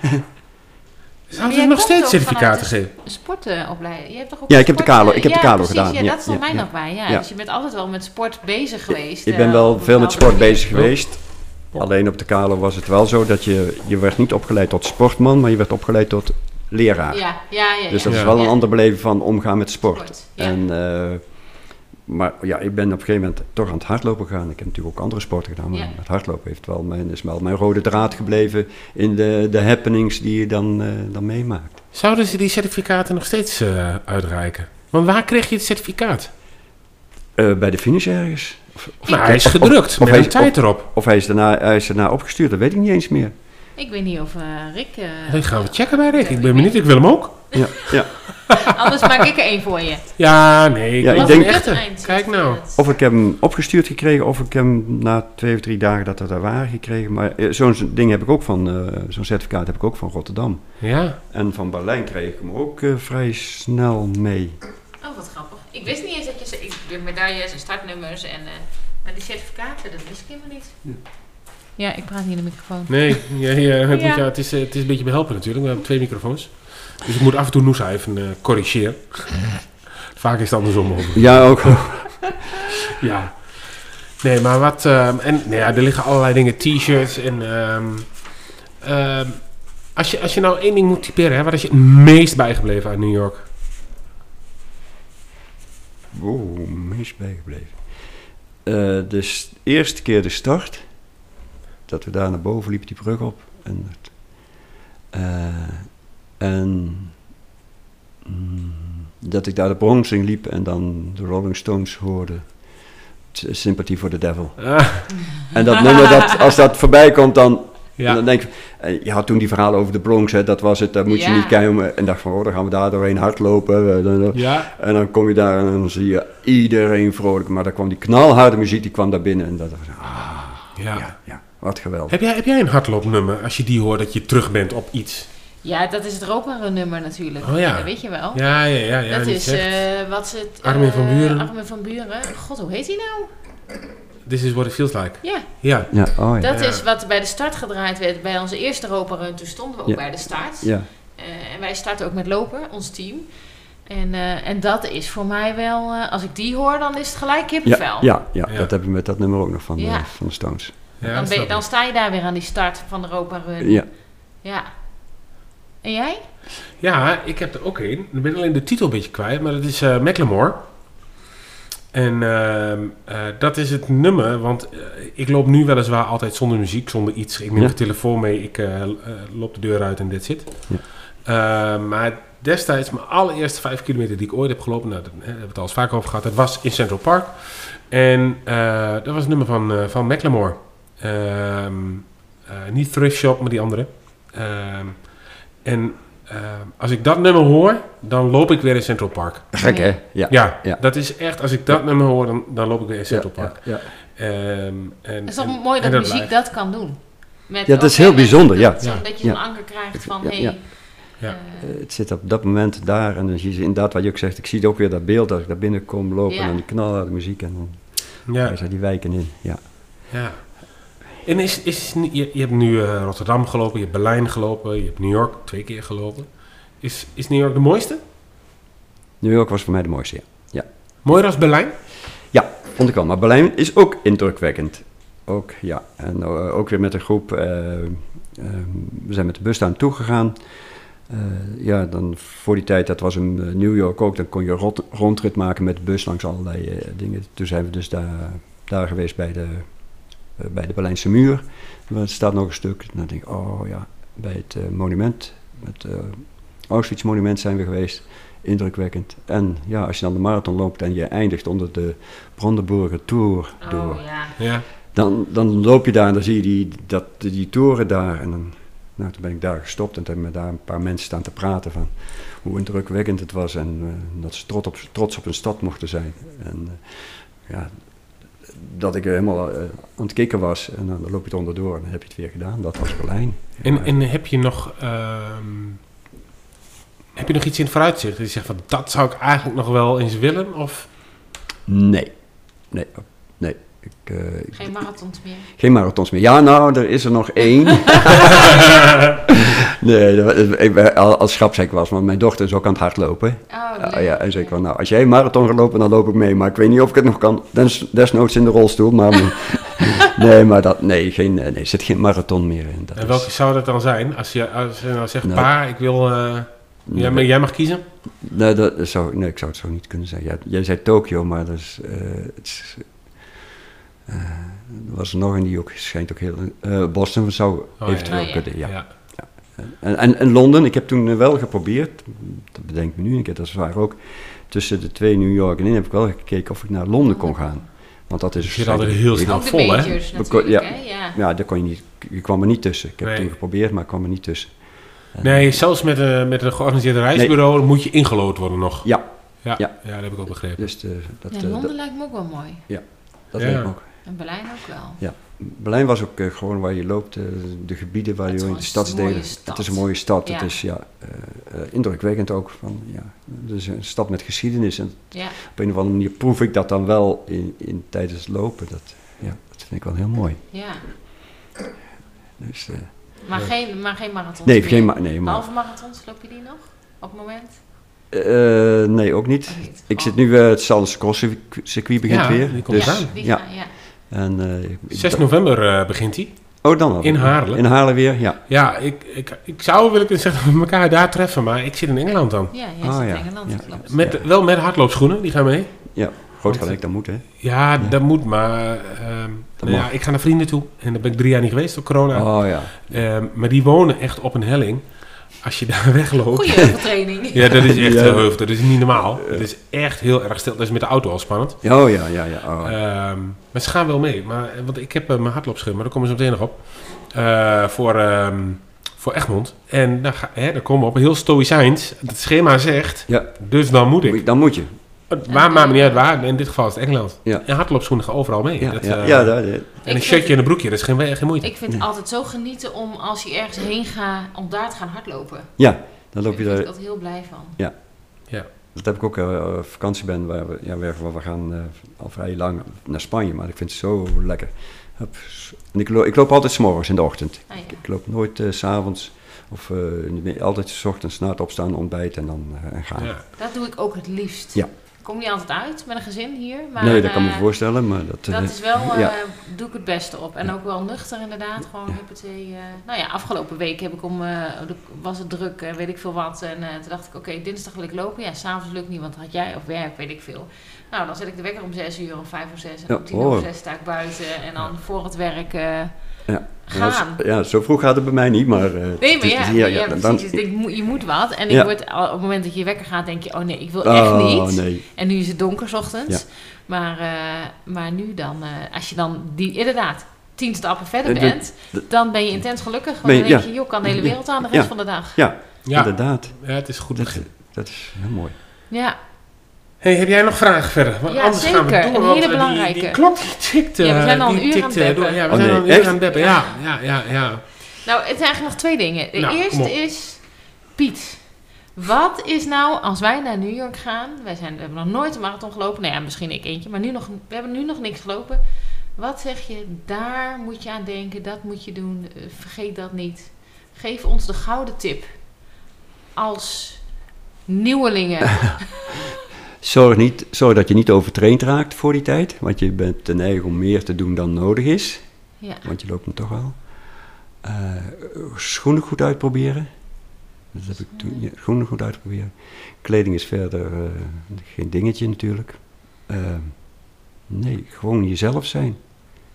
Zouden ze nog steeds certificaten geven? Sportopleiding. Je hebt toch ook Ja, ik heb de Kalo- ik heb de Kalo precies, gedaan. Ja, Ja, dat stond ja, mij ja. nog bij. Ja. Ja. Dus je bent altijd wel met sport bezig geweest. Ik eh, ben wel veel met sport bezig geweest. Alleen op de Kalo was het wel zo dat je, je werd niet opgeleid tot sportman, maar je werd opgeleid tot leraar. Ja, ja, ja. Dus ja. dat is wel een Ja. ander beleven van omgaan met sport. Sport, ja. En, eh, maar ja, ik ben op een gegeven moment toch aan het hardlopen gegaan. Ik heb natuurlijk ook andere sporten gedaan, maar Ja. het hardlopen heeft wel mijn, is wel mijn rode draad gebleven in de, de happenings die je dan, eh, dan meemaakt. Zouden ze die certificaten nog steeds eh, uitreiken? Want waar kreeg je het certificaat? Eh, bij de finish ergens. Of, of- Nou, hij is gedrukt of met hij een is- tijd of- erop. Of hij is, daarna, hij is daarna opgestuurd, dat weet ik niet eens meer. Ik weet niet of eh, Rick... eh, Dat gaan we checken bij Rick. Ik ben benieuwd, ik wil hem ook. Ja, ja. Anders maak ik er één voor je. Ja, nee, ik Ja, ik een denk- echte. Eind- Kijk nou. Of ik heb hem opgestuurd gekregen, of ik heb hem na twee of drie dagen dat we daar waren gekregen. Maar eh, zo'n ding heb ik ook van, eh, zo'n certificaat heb ik ook van Rotterdam. Ja, En van Berlijn kreeg ik hem ook eh, vrij snel mee. Oh, wat grappig. Ik wist niet eens dat je... ze- Ik, weer medailles en startnummers en... eh, maar die certificaten, dat wist ik helemaal niet. Ja, ik praat niet in de microfoon. nee, ja, ja, het, Ja. moet- ja, het, is, eh, het is een beetje behelpen natuurlijk. We hebben twee microfoons. Dus ik moet af en toe Noosa even eh, corrigeren. Vaak is het andersom. over. Ja, ook. Ja. Nee, maar wat... ehm, en nou ja, er liggen allerlei dingen. T-shirts en... ehm, ehm, als, je, als je nou één ding moet typeren, hè, wat is je het meest bijgebleven uit New York? Wow, mis bijgebleven. Eh, de eerste keer de start. Dat we daar naar boven liepen, die brug op. En, eh, en mm, dat ik daar de Bronx in liep en dan de Rolling Stones hoorde. Sympathy for the Devil. Ah, En dat nummer, dat, als dat voorbij komt, dan, Ja. dan denk ik... eh, Je had toen die verhalen over de Bronx, hè, dat was het, daar moet je Ja. niet kijken. En dacht van, oh, dan gaan we daar doorheen hardlopen. eh, ja. En dan kom je daar en dan zie je iedereen vrolijk. Maar dan kwam die knalharde muziek, die kwam daar binnen. En dat was, ah, ja. ja, ja, wat geweldig. Heb, jij, heb jij een hardloopnummer als je die hoort dat je terug bent op iets? Ja, dat is het Roperen nummer natuurlijk. Oh ja. Dat weet je wel. Ja, ja, ja. ja dat is, eh, wat ze het... Armin van eh, Buren. Armin van Buren. God, hoe heet hij nou? This is what it feels like. Ja, Ja. Ja, oh ja. dat Ja. is wat bij de start gedraaid werd. Bij onze eerste Roperen, toen stonden we ook Ja. bij de start. Ja, Eh, en wij starten ook met lopen, ons team. En, eh, en dat is voor mij wel... eh, als ik die hoor, dan is het gelijk kippenvel. ja, ja, ja, Ja. dat heb ik met dat nummer ook nog van, Ja. van de Stones. Ja, dan, ben dan sta je daar weer aan die start van de Europa Run. Ja, Ja. En jij? Ja, ik heb er ook een. Ik ben alleen de titel een beetje kwijt, maar dat is eh Macklemore. En ehm, eh, dat is het nummer, want eh, ik loop nu weliswaar altijd zonder muziek, zonder iets. Ik neem Ja. de telefoon mee, ik loop de deur uit en dit zit. Ja. maar destijds, mijn allereerste vijf kilometer die ik ooit heb gelopen, nou, daar hebben we het al eens vaak over gehad, dat was in Central Park. En eh, dat was het nummer van, eh van Macklemore. Ehm, eh, niet Thrift Shop, maar die andere. Ehm, en eh, als ik dat nummer hoor, dan loop ik weer in Central Park. gek hè? Ja, Ja, Ja. dat is echt, als ik dat nummer hoor, dan, dan loop ik weer in Central ja, Park. ja. Ehm, en, Het is toch en- mooi dat muziek blijft. dat kan doen. Met Ja, dat is heel bijzonder, ja. Dat, zo- Ja. dat je zo'n anker krijgt van, Ja, hey, ja. Ja. eh, Eh, Het zit op dat moment daar en dan zie je inderdaad wat je ook zegt. Ik zie ook weer dat beeld als ik daar binnenkom lopen Ja. en dan die knalharde muziek en dan Ja, daar zijn die wijken in. Ja. ja. En is, is, je, je hebt nu eh, Rotterdam gelopen, je hebt Berlijn gelopen, je hebt New York twee keer gelopen. Is, is New York de mooiste? New York was voor mij de mooiste, ja. ja. Mooier als Berlijn? Ja, vond ik wel. Maar Berlijn is ook indrukwekkend. Ook, ja. En eh, ook weer met een groep. eh, we zijn met de bus daar naartoe gegaan. Ja, dan voor die tijd, dat was in New York ook, dan kon je rot- rondrit maken met de bus langs allerlei dingen. Toen zijn we dus daar, daar geweest bij de, bij de Berlijnse muur. Er staat nog een stuk. Dan denk ik, oh ja, bij het eh, monument, het eh, Auschwitz monument zijn we geweest. Indrukwekkend. En ja, als je dan de marathon loopt en je eindigt onder de Brandenburger Tour door, oh ja. Ja. dan, dan loop je daar en dan zie je die, dat, die toren daar. En dan, nou, toen ben ik daar gestopt en toen hebben me daar een paar mensen staan te praten van hoe indrukwekkend het was en eh, dat ze trots op, trots op hun stad mochten zijn. En eh, ja, dat ik er helemaal eh, aan het kikken was en dan loop je het onderdoor en dan heb je het weer gedaan. Dat was Berlijn. En, en heb je nog... ehm, heb je nog iets in het vooruitzicht? Dat je zegt van, dat zou ik eigenlijk nog wel eens willen? Of... Nee, nee, nee. Ik, eh, ik- Geen marathons meer. Geen marathons meer. Ja, nou, er is er nog één. nee, dat- ik als grapsek was, want mijn dochter is ook aan het hardlopen. Oh, Ja, leuk. ja, en zei ik van, nou, als jij een marathon gaat lopen, dan loop ik mee. Maar ik weet niet of ik het nog kan. Des, desnoods in de rolstoel, maar... nee, maar dat, nee, geen, nee, er zit geen marathon meer in. Dat En is- welke zou dat dan zijn? Als je, als je nou zegt, Nou, pa, ik wil... eh, jij, mag- jij mag kiezen? Nee, dat zou, nee, ik zou het zo niet kunnen zeggen. Ja, jij zei Tokio, maar dat is, eh, het is, eh, er was er nog een die ook schijnt ook heel... eh, Boston zou Oh, eventueel ja. Ja. kunnen, ja. ja. En, en, en Londen, ik heb toen eh, wel geprobeerd, dat bedenk ik me nu, ik heb dat zwaar ook, tussen de twee New York en in heb ik wel gekeken of ik naar Londen kon gaan. Want dat is... Je zit altijd heel snel vol, hè? majors kon- ja. hè? Ja. Ja, daar kon je niet, je kwam er niet tussen. Ik heb Nee. het toen geprobeerd, maar ik kwam er niet tussen. En- Nee, zelfs met, een met een georganiseerde reisbureau moet je ingelood worden nog. Ja, Ja, ja. Ja. dat heb ik ook begrepen. dus de, dat, Ja, eh, Londen dat, lijkt me ook wel mooi. dat Ja. leek me ook. En Berlijn ook wel. Ja. Berlijn was ook eh, gewoon waar je loopt, eh, de gebieden waar Het je in de stadsdelen. mooie stad. Het is een mooie stad. Ja. Het is ja, eh, indrukwekkend ook. Van, ja, het is een stad met geschiedenis. En Ja. op een of andere manier proef ik dat dan wel in, in, tijdens het lopen. Dat, ja, dat vind ik wel heel mooi. ja. Dus, eh, Maar, geen, maar geen marathons nee, meer. geen ma nee, maar, Halve marathons, loop je die nog? Op het moment? eh, nee, ook niet. Ik Oh. zit nu, eh, het Salles Cross circuit begint Ja, weer. die komt dus, ja. En, eh, ik- 6 dat- november eh, begint hij. Oh, dan al. in Haarlem. In Haarlem weer, ja. Ja, ik, ik, ik zou willen kunnen zeggen dat we elkaar daar treffen, maar ik zit in Engeland dan. Ja, jij Oh, zit ja. in Engeland, Ja. klopt. Met, Wel met hardloopschoenen, die gaan mee. Ja, groot gelijk, dat moet hè. Ja, dat moet, maar ehm, nou ja, ik ga naar vrienden toe. En daar ben ik drie jaar niet geweest door corona. Oh ja. Ehm, maar die wonen echt op een helling. Als je daar wegloopt... Goeie heuveltraining. ja, dat is echt Ja. heel heuvel. Dat is niet normaal. Het is echt heel erg stil. Dat is met de auto al spannend. Oh ja, ja, ja. Oh. Ehm, maar ze gaan wel mee. Maar, eh, want ik heb eh, mijn hardloopschema, maar daar komen ze meteen nog op. Eh, voor, ehm, voor Egmond. En daar, ga, hè, daar komen we op heel stoïcijns. Het schema zegt, ja, dus dan moet ik. dan moet je. Het Waar maakt me niet uit waar. In dit geval is het Engeland. Ja. En hardloopschoenen gaan overal mee. Ja, Dat, ja, eh, ja, daar- en een Ik shirtje en een broekje, dat is geen, geen moeite. Ik vind het altijd zo genieten om als je ergens heen gaat, om daar te gaan hardlopen. Ja, dan loop je Daar ben daar. ik altijd heel blij van. Ja. Ja. Dat heb ik ook uh, vakantie ben waar we, ja, we, we gaan uh, al vrij lang naar Spanje, maar ik vind het zo lekker. Hup. En ik, lo ik loop altijd s'morgens in de ochtend. Ah, ja. Ik loop nooit uh, s'avonds of uh, altijd s ochtends na het opstaan, ontbijten en dan uh, gaan. Ja. Dat doe ik ook het liefst. Ja. Ik kom niet altijd uit met een gezin hier. Maar, nee, dat kan me eh, voorstellen, maar dat... Dat is wel, ja. doe ik het beste op. En ook wel nuchter inderdaad. Gewoon huppatee. Nou ja, afgelopen week heb ik om, was het druk en weet ik veel wat. En toen dacht ik, oké, okay, dinsdag wil ik lopen. Ja, s'avonds lukt niet, want had jij of werk, weet ik veel. Nou, dan zet ik de wekker om 6 uur, om 5 uur 6. En Ja, om 10 oh. uur 6 sta ik buiten. En dan voor het werk ja. gaan. Ja, ja, zo vroeg gaat het bij mij niet, maar... Uh, nee, maar ja, ja, ja, dan, precies. Denk, je moet wat. En ja. ik word, op het moment dat je wekker gaat, denk je, oh nee, ik wil echt oh, niet. Nee. En nu is het donker 's ochtends. Ja. Maar, uh, maar nu dan, uh, als je dan die, inderdaad tien stappen verder De- bent, de- dan ben je intens gelukkig. Want Ben je- dan denk ja. je, joh, kan de hele wereld aan de Ja. rest van de dag. Ja, Ja. inderdaad. Ja, het is goed Dat, dat is heel mooi. Ja, Hey, heb jij nog vragen verder? Want Ja, anders gaan we door, Een hele eh, die- belangrijke. Die, klok die tikt. Ja, we eh, zijn al een die uur aan het eh, beppen. door. Ja, we Oh, zijn nee, al een uur aan het beppen. Ja, ja, ja, ja. nou, het zijn eigenlijk nog twee dingen. De Nou, eerste is, Piet, wat is nou, als wij naar New York gaan, wij zijn, we hebben nog nooit een marathon gelopen, nou ja, misschien ik eentje, maar nu nog, we hebben nu nog niks gelopen. Wat zeg je, daar moet je aan denken, dat moet je doen, vergeet dat niet. Geef ons de gouden tip als nieuwelingen. Zorg, niet, zorg dat je niet overtraind raakt voor die tijd, want je bent te neig om meer te doen dan nodig is. Ja. Want je loopt hem toch al. Eh, schoenen goed uitproberen. Dat heb ik toen. Ja, schoenen goed uitproberen. Kleding is verder eh, geen dingetje natuurlijk. Eh, nee, gewoon jezelf zijn.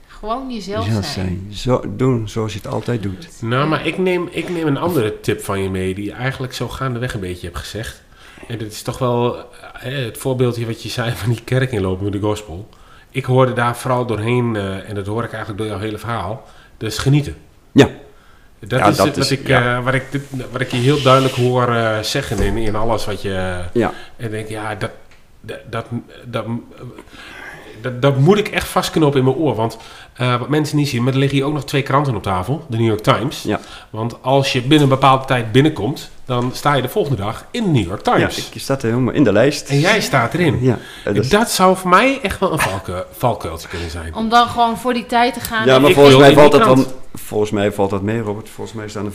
Gewoon jezelf Jezelf zijn. Zo, doen zoals je het altijd doet. Nou, maar ik neem, ik neem een andere tip van je mee, die je eigenlijk zo gaandeweg een beetje hebt gezegd. En dat is toch wel eh, het voorbeeldje wat je zei van die kerk inlopen met de gospel. Ik hoorde daar vooral doorheen, eh, en dat hoor ik eigenlijk door jouw hele verhaal, dus genieten. Ja. Dat Ja, is dat het wat, is- ik, ja. eh, wat, ik, dit- wat ik je heel duidelijk hoor eh, zeggen in, in alles wat je... Ja. En denk, ja, dat, dat, dat, dat, dat, dat moet ik echt vastknopen in mijn oor. Want eh, wat mensen niet zien, maar er liggen hier ook nog twee kranten op tafel. De New York Times. Ja. Want als je binnen een bepaalde tijd binnenkomt, dan sta je de volgende dag in de New York Ja, Times. ik sta er helemaal in de lijst. En jij staat erin. Ja, dat, dat zou voor mij echt wel een valke, valkuiltje kunnen zijn. Om dan gewoon voor die tijd te gaan. Ja, maar volgens mij, valt dat wel, volgens mij valt dat mee, Robert. Volgens mij staan er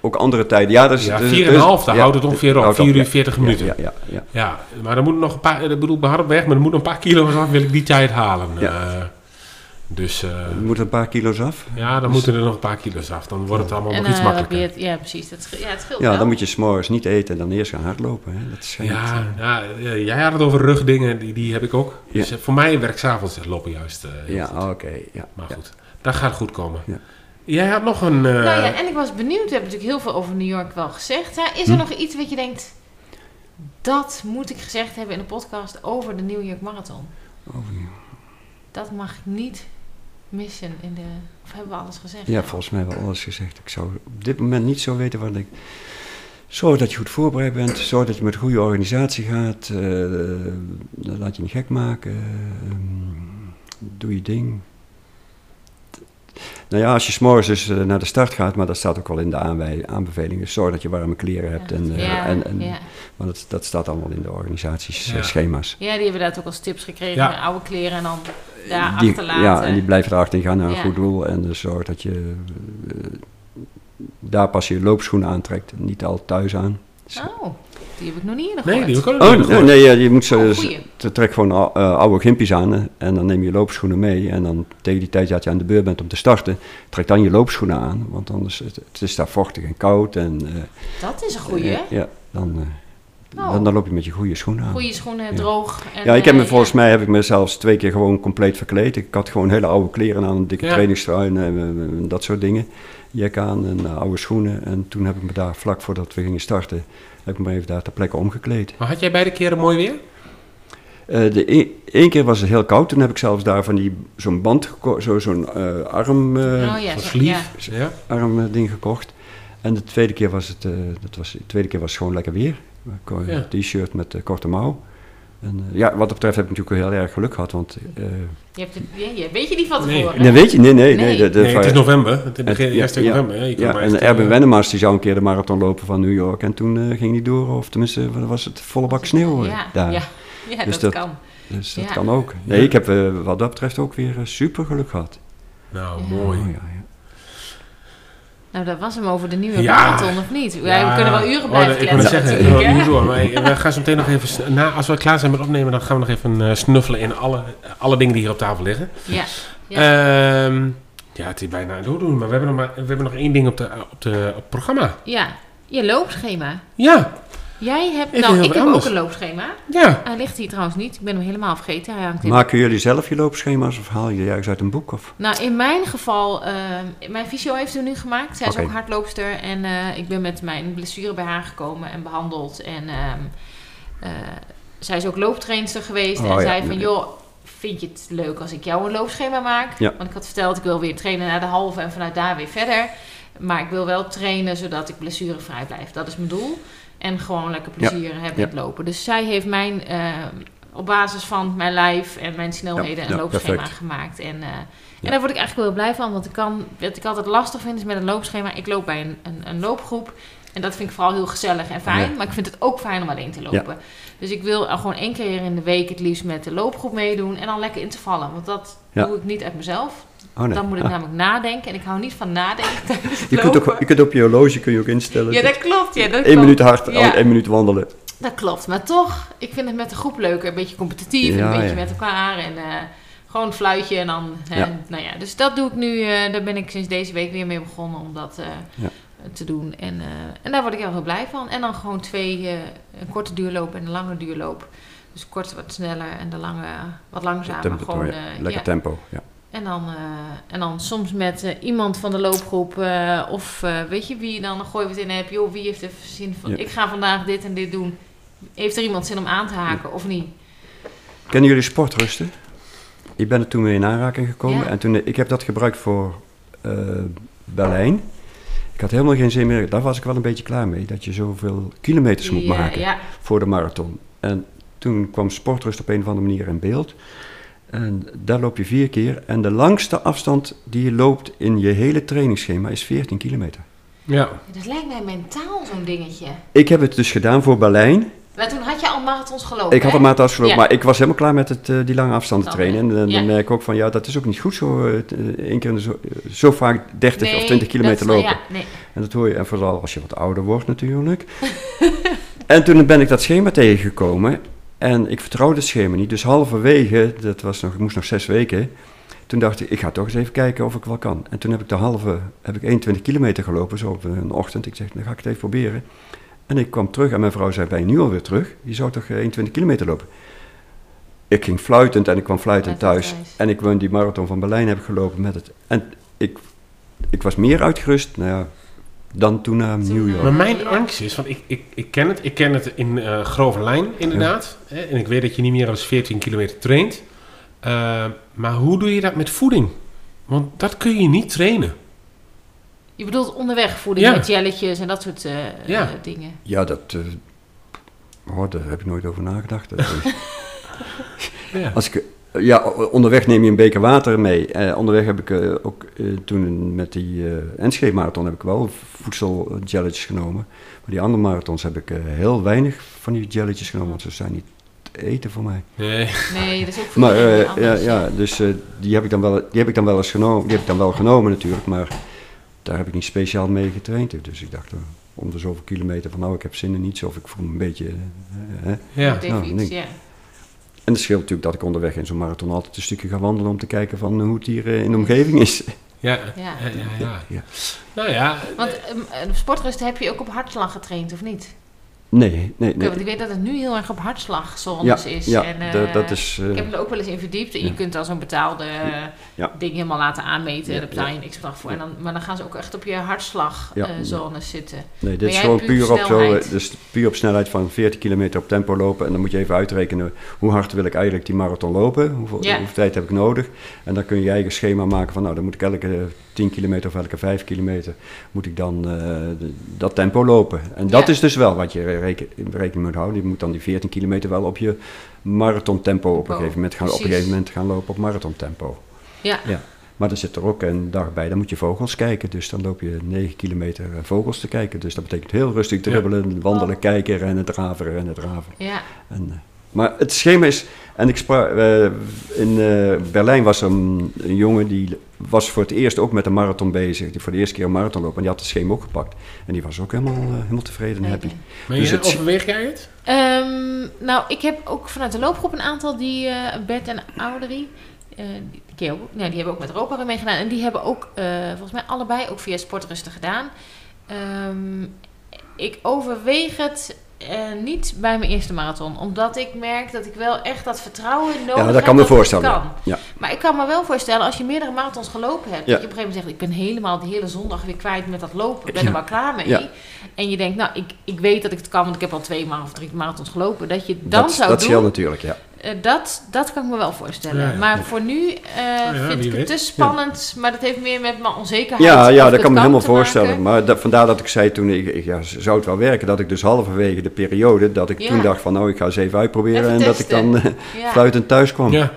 ook andere tijden. Ja, dat is, Ja, dus- 4,5, dus- daar ja, houdt het ongeveer op. houdt 4 uur ja. 40 Ja, minuten. Ja, ja, ja. Ja, maar dan moet nog een paar, ik bedoel, hard op weg, maar er moet nog een paar kilo's af, wil ik die tijd halen. Ja. Eh, dus eh, Er moeten een paar kilo's af. ja, dan moeten er nog een paar kilo's af. Dan wordt het allemaal en, nog iets eh, makkelijker. meer- ja, precies. Dat, ja, het scheelt Ja, wel. dan moet je s'morgens niet eten en dan eerst gaan hardlopen. Hè. Dat schijnt. Ja, ja, jij had het over rugdingen, die, die heb ik ook. Dus Ja. eh, voor mij werkt s'avonds het lopen juist eh, heel Ja, oké. ja. Maar ja. goed, dat gaat goed komen. Ja. Jij had nog een... eh, Nou ja, en ik was benieuwd. We hebben natuurlijk heel veel over New York wel gezegd. Is er Hm? nog iets wat je denkt... Dat moet ik gezegd hebben in de podcast over de New York Marathon. Over- Dat mag ik niet missen in de... Of hebben we alles gezegd? Ja, volgens mij wel alles gezegd. Ik zou op dit moment niet zo weten wat ik... Zorg dat je goed voorbereid bent. Zorg dat je met goede organisatie gaat. eh, laat je niet gek maken. ehm, doe je ding. Nou ja, als je s'morgens dus eh, naar de start gaat, maar dat staat ook wel in de aanwij- aanbevelingen. Zorg dat je warme kleren hebt. En, eh, Ja, en, en, ja. Maar dat, dat staat allemaal in de organisaties Ja. schema's. Ja, die hebben dat ook als tips gekregen. Oude kleren en dan Die- achterlaten. ja, en die blijven erachter. Gaan naar een Ja. goed doel. En dus zorg dat je eh, daar pas je loopschoenen aantrekt. Niet al thuis aan. Oh, die heb ik nog niet in nee, die heb ik ook nog Oh, niet nee, gehoord. nee, ja, je moet zo, Oh, ze trek gewoon eh, oude gimpies aan en dan neem je loopschoenen mee. En dan tegen die tijd dat je aan de beurt bent om te starten, trek dan je loopschoenen aan. Want anders het, het is daar vochtig en koud. En, eh, Dat is een goeie, hè? ja, dan, eh, Oh. Dan, dan loop je met je goede schoenen aan. Goede schoenen, Ja. droog. En, Ja, ik heb me eh, volgens mij heb ik me zelfs twee keer gewoon compleet verkleed. Ik had gewoon hele oude kleren aan, een dikke Ja. trainingstrui en, en dat soort dingen. Jek aan en eh, oude schoenen. En toen heb ik me daar vlak voordat we gingen starten, heb ik me even daar ter plekke omgekleed. Maar had jij beide keren mooi weer? Eh, de e- één keer was het heel koud. Toen heb ik zelfs daar van die zo'n band, zo, zo'n eh, arm, eh, Oh ja, sleeve? arm ding gekocht. En de tweede keer was het, eh, dat was, de tweede keer was het gewoon lekker weer. Ja. T-shirt met eh, korte mouw. En, eh, ja, wat dat betreft heb ik natuurlijk heel erg geluk gehad, want eh, Je hebt het, je, je- weet je niet van Nee. tevoren? Nee, weet je, nee, nee. Nee. nee, de, de- Nee, het is november. Het is begin, ja, eerste ja, november. hè. Je kan Ja, maar en Erben eh, Wennemars die zou een keer de marathon lopen van New York. En toen eh, ging hij door, of tenminste was het volle bak sneeuw Ja, daar. ja, ja Dus dat, dat- kan. Dus dat Ja. kan ook. Nee, ik heb wat dat betreft ook weer super geluk gehad. Nou, mooi. Oh, ja, ja. Nou, dat was hem over de nieuwe Ja. marathon, of niet? Ja, we kunnen wel uren Oh, blijven Ik wil zeggen, ik wil door. Maar we gaan zo meteen nog even... Na, als we klaar zijn met opnemen, dan gaan we nog even eh, snuffelen in alle, alle dingen die hier op tafel liggen. Ja. ja. Ehm, ja, het is bijna doordoen, maar we hebben nog, maar, we hebben nog één ding op, de, op, de, op het programma. ja, je loopschema. Ja, Jij hebt, nou, ik wat heb anders. ook een loopschema. ja. Hij ligt hier trouwens niet. Ik ben hem helemaal vergeten. Hij hangt in. Maken jullie zelf je loopschema's of haal je die juist uit een boek? Of? Nou, in mijn geval, ehm, mijn fysio heeft hem nu gemaakt. Zij is ook hardloopster. En eh, ik ben met mijn blessure bij haar gekomen en behandeld. En ehm, eh, zij is ook looptrainster geweest. Oh, en ja. zei van, joh, vind je het leuk als ik jou een loopschema maak? Ja. Want ik had verteld, ik wil weer trainen naar de halve en vanuit daar weer verder. Maar ik wil wel trainen zodat ik blessurevrij blijf. Dat is mijn doel. En gewoon lekker plezier hebben met lopen. Dus zij heeft mijn, eh, op basis van mijn lijf en mijn snelheden ja, loopschema perfect. gemaakt. En, eh, en daar word ik eigenlijk wel heel blij van. Want ik kan, wat ik altijd lastig vind is met een loopschema. Ik loop bij een, een, een loopgroep. En dat vind ik vooral heel gezellig en fijn. Ja. Maar ik vind het ook fijn om alleen te lopen. Dus ik wil gewoon één keer in de week het liefst met de loopgroep meedoen. En dan lekker in te vallen. Want dat Ja. doe ik niet uit mezelf. Oh, nee. Dan moet ik Ah. namelijk nadenken. En ik hou niet van nadenken je, kunt ook, je kunt op je horloge kun je ook instellen. Ja, dat klopt. Ja, dat Eén klopt. minuut hard, Ja. één minuut wandelen. Dat klopt, maar toch, ik vind het met de groep leuker. Een beetje competitief, Ja, een beetje ja. met elkaar en eh, gewoon een fluitje en dan, Ja. nou ja. Dus dat doe ik nu, eh, daar ben ik sinds deze week weer mee begonnen om dat eh, te doen. En, en daar word ik heel, heel blij van. En dan gewoon twee, een korte duurloop en een lange duurloop. Dus de korte wat sneller en de lange wat langzamer. Tempo, gewoon, ja. Lekker tempo. Ja. En dan, eh, en dan soms met eh, iemand van de loopgroep eh, of weet je wie, dan gooi je het in en heb joh, wie heeft er zin van, Ja. ik ga vandaag dit en dit doen. Heeft er iemand zin om aan te haken of niet? Kennen jullie sportrusten? Ik ben er toen mee in aanraking gekomen. Ja. En toen, ik heb dat gebruikt voor Berlijn. Ik had helemaal geen zin meer. Daar was ik wel een beetje klaar mee. Dat je zoveel kilometers moet maken voor de marathon. En toen kwam sportrust op een of andere manier in beeld. En daar loop je vier keer. En de langste afstand die je loopt in je hele trainingsschema is 14 kilometer. Ja. dat lijkt mij mentaal zo'n dingetje. Ik heb het dus gedaan voor Berlijn. Maar toen had je al marathons gelopen, Ik had maat afgelopen, Ja. maar ik was helemaal klaar met het, eh, die lange afstanden trainen. En dan, Ja. merk ik ook van, ja, dat is ook niet goed zo, eh, eh, één keer in de zo, zo vaak 30 of Nee, 20 kilometer dat- lopen. Ja, nee. En dat hoor je, en vooral als je wat ouder wordt natuurlijk. en toen ben ik dat schema tegengekomen. En ik vertrouwde het schema niet. Dus halverwege, dat was nog, ik moest nog zes weken. Toen dacht ik, ik ga toch eens even kijken of ik wel kan. En toen heb ik de halve, heb ik 21 kilometer gelopen, zo op een ochtend. Ik zeg, dan ga ik het even proberen. En ik kwam terug en mijn vrouw zei, ben je nu alweer terug? Je zou toch eh, 21 kilometer lopen? Ik ging fluitend en ik kwam fluitend thuis. thuis. En ik won die marathon van Berlijn heb ik gelopen met het. En ik, ik was meer uitgerust nou ja, dan toen naar New York. Maar mijn angst is, want ik, ik, ik ken het. Ik ken het in eh, grove lijn, inderdaad. Hè, en ik weet dat je niet meer dan 14 kilometer traint. Eh, maar hoe doe je dat met voeding? Want dat kun je niet trainen. Je bedoelt onderweg voeding Ja. met jelletjes en dat soort eh, Ja. dingen. Ja, dat. eh, oh, daar heb ik nooit over nagedacht. Ja. Als ik, ja, onderweg neem je een beker water mee. Eh, onderweg heb ik eh, ook eh, toen met die eh Enschede marathon heb ik wel voedseljelletjes genomen. Maar die andere marathons heb ik eh, heel weinig van die jelletjes genomen, want ze zijn niet te eten voor mij. Nee. Nee, dat is ook voor Maar eh, ja, ja, dus eh, die, heb ik dan wel, die heb ik dan wel eens genomen. Die heb ik dan wel genomen natuurlijk, maar daar heb ik niet speciaal mee getraind. Dus ik dacht om de zoveel kilometer van nou, ik heb zin in niets of ik voel me een beetje. hè. Ja. Nou, iets, ja. En het scheelt natuurlijk dat ik onderweg in zo'n marathon altijd een stukje ga wandelen om te kijken van hoe het hier eh, in de omgeving is. Ja. Ja. Ja, ja, ja. Ja. Nou ja, Want eh, sportrusten heb je ook op hartslag getraind, of niet? Nee, nee, nee. want ik weet dat het nu heel erg op hartslagzones Ja, is. ja, en, eh, dat- dat is, eh, ik heb me er ook wel eens in verdiept. En ja. je kunt dan zo'n betaalde eh, Ja. ding helemaal laten aanmeten. Daar betaal je niks bedrag voor. En dan, maar dan gaan ze ook echt op je hartslagzones zitten. Nee, dit is gewoon puur op, zo, snelheid. dus puur op snelheid van 40 kilometer op tempo lopen. En dan moet je even uitrekenen hoe hard wil ik eigenlijk die marathon lopen. Hoeveel, hoeveel tijd heb ik nodig. En dan kun je je eigen schema maken van nou dan moet ik elke 10 kilometer of elke 5 kilometer moet ik dan eh, dat tempo lopen. En dat Ja. is dus wel wat je reken, in rekening moet houden. Je moet dan die 14 kilometer wel op je marathon tempo op een gegeven moment gaan, op een gegeven moment gaan lopen op marathon tempo. Ja. Ja. Maar er zit er ook een dag bij, dan moet je vogels kijken. Dus dan loop je 9 kilometer eh, vogels te kijken. Dus dat betekent heel rustig dribbelen, wandelen, kijken, rennen, draven, rennen, draven. Ja. En, eh, maar het schema is, en ik sprak, in Berlijn was er een, een jongen die was voor het eerst ook met een marathon bezig. Die voor de eerste keer een marathon lopen en die had het schema ook gepakt. En die was ook helemaal, eh, helemaal tevreden en happy. Maar Dus je, het- overweeg jij het? Ehm, nou, ik heb ook vanuit de loopgroep een aantal die, eh Bert en Audrey, eh, die, ook, nou, die hebben ook met Europa meegedaan. En die hebben ook, eh, volgens mij allebei, ook via Sportrusten gedaan. Ehm, ik overweeg het eh, niet bij mijn eerste marathon. Omdat ik merk dat ik wel echt dat vertrouwen nodig Ja, heb dat kan me dat voorstellen. kan. Ja. Maar ik kan me wel voorstellen, als je meerdere marathons gelopen hebt, Ja. dat je op een gegeven moment zegt, ik ben helemaal die hele zondag weer kwijt met dat lopen, ik ben Ja. er wel klaar mee. Ja. En je denkt, nou, ik, ik weet dat ik het kan, want ik heb al twee of drie marathons gelopen. Dat je dan dat zou dat doen, scheelt natuurlijk, ja. Eh, dat, dat kan ik me wel voorstellen. Ja, ja. maar voor nu eh, ja, vind ik het te spannend. Maar dat heeft meer met mijn onzekerheid. Ja, ja dat kan me helemaal maken. voorstellen. Maar dat, vandaar dat ik zei toen, ik, ik- ja, zou het wel werken, dat ik dus halverwege de periode, dat ik Ja. toen dacht van nou, ik ga eens even uitproberen. Even en dat ik dan eh, Ja. fluitend thuis kwam. Ja.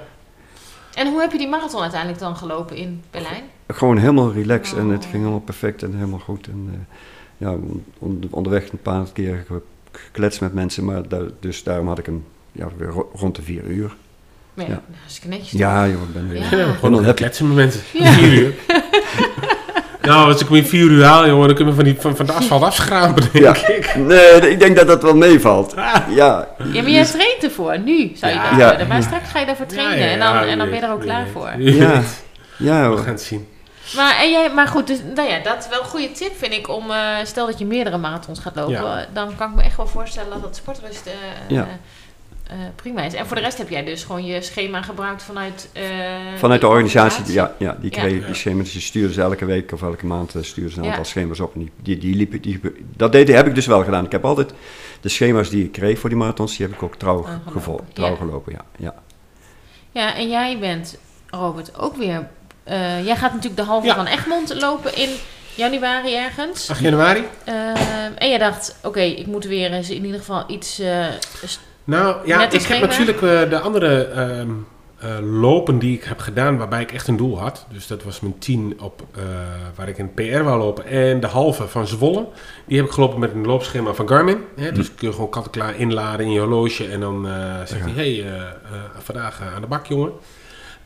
En hoe heb je die marathon uiteindelijk dan gelopen in Berlijn? Gewoon helemaal relaxed en het Oh. ging helemaal perfect en helemaal goed. En eh, ja, on- onderweg een paar keer ge- gekletst met mensen, maar dus daarom had ik hem ja, weer ro- rond de vier uur. Ja, Ja. Dat is netjes. Ja, joh, ik ben weer... Ja. Gewoon dan kletsen met mensen. Ja. Vier uur. nou, als ik hem in vier uur haal, jongen, dan kunnen we van, die, van, van de asfalt afschrapen, denk Ja. ik. Nee, ik denk dat dat wel meevalt. Ja, Ja, maar jij traint ervoor. Nu zou je Ja. dat Ja. kunnen. Maar straks ga je daarvoor trainen. Ja, ja, en, dan, en dan ben je er ook klaar voor. ja, ja, We gaan het zien. Maar, en jij, maar goed, dus, nou ja, dat is wel een goede tip vind ik. Om, eh, stel dat je meerdere marathons gaat lopen. Ja. Dan kan ik me echt wel voorstellen dat het sportrust eh, Ja. Eh, prima is. En voor de rest heb jij dus gewoon je schema gebruikt vanuit... eh, Vanuit de organisatie, ja, ja die Ja. kreeg die schema's. Dus die stuurden ze elke week of elke maand eh, stuurden ze een Ja. aantal schema's op. En die, die, die liepen, die, dat deed, heb ik dus wel gedaan. Ik heb altijd de schema's die ik kreeg voor die marathons, die heb ik ook trouw, gelopen. gevolgd, trouw Ja. gelopen. Ja, ja. Ja, en jij bent, Robert, ook weer... eh, jij gaat natuurlijk de halve Ja. van Egmond lopen in januari ergens. 8 januari? En jij dacht, oké, ik moet weer eens in ieder geval iets... eh, Nou ja, Net ik heb natuurlijk eh, de andere ehm, eh, lopen die ik heb gedaan waarbij ik echt een doel had. Dus dat was mijn 10 op eh, waar ik een PR wou lopen. En de halve van Zwolle. Die heb ik gelopen met een loopschema van Garmin. Hè? Dus kun je gewoon kant-en-klaar inladen in je horloge. En dan eh, zegt hij, hey, eh, eh, vandaag aan de bak jongen.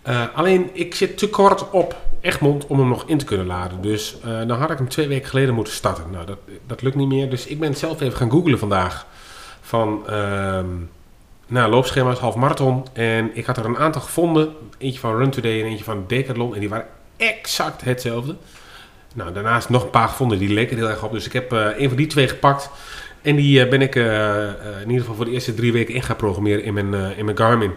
Eh, alleen ik zit te kort op Egmond om hem nog in te kunnen laden. Dus eh, dan had ik hem twee weken geleden moeten starten. Nou, dat, dat lukt niet meer. Dus ik ben zelf even gaan googlen vandaag. Van ehm, nou, loopschema's, half marathon. En ik had er een aantal gevonden. Eentje van Run Today en eentje van Decathlon. En die waren exact hetzelfde. Nou, daarnaast nog een paar gevonden die leken heel erg op. Dus ik heb eh, een van die twee gepakt. En die eh, ben ik eh, in ieder geval voor de eerste drie weken in gaan programmeren in mijn, in mijn Garmin.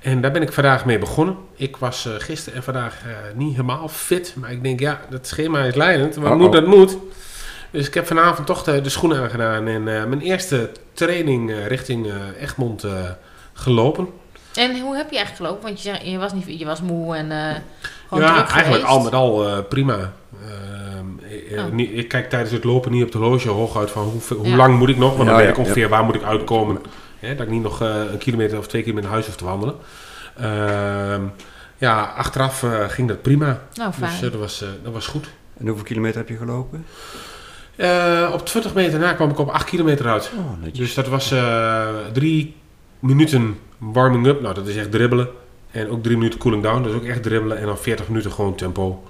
En daar ben ik vandaag mee begonnen. Ik was gisteren en vandaag niet helemaal fit. Maar ik denk, ja, dat schema is leidend. Wat Uh-oh. moet, dat moet. Dus ik heb vanavond toch de, de schoenen aangedaan. En eh, mijn eerste training eh, richting eh, Egmond eh, gelopen. En hoe heb je eigenlijk gelopen? Want je, zei, je, was, niet, je was moe en eh gewoon ja, druk eigenlijk geweest. al met al eh, prima. Ehm, eh, eh, Oh. niet- ik kijk tijdens het lopen niet op de horloge hooguit van hoe, hoe Ja. lang moet ik nog. Want dan Ja, weet ja, ik ja. ongeveer waar moet ik uitkomen. Hè, dat ik niet nog eh, een kilometer of twee kilometer naar huis hoef te wandelen. Ehm, ja, achteraf eh, ging dat prima. Nou, fijn. Dus dat, was, eh, dat was goed. En hoeveel kilometer heb je gelopen? Eh, op 20 meter na kwam ik op 8 kilometer uit. Oh. Dus dat was eh, drie minuten warming up. Nou, dat is echt dribbelen. En ook drie minuten cooling down. Dat is ook echt dribbelen. En dan 40 minuten gewoon tempo.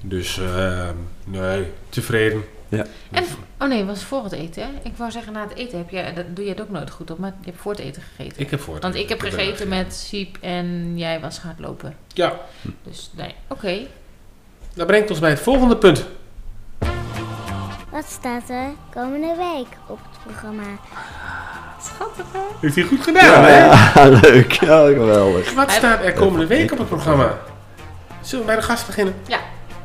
Dus eh, nee, tevreden. Ja. En, oh nee, was voor het eten. Hè? Ik wou zeggen, na het eten heb je, dat doe je het ook nooit goed op, maar je hebt voor het eten gegeten. Ik heb voor het Want ik heb eten gegeten met Siep en jij was hardlopen. Ja, Dus nee, oké. dat brengt ons bij het volgende punt. Wat staat er komende week op het programma? Schattig hè? Heeft hij goed gedaan, hè? Ja, leuk. Ja, geweldig. Wat staat er komende week op het programma? Zullen we bij de gast beginnen? Ja.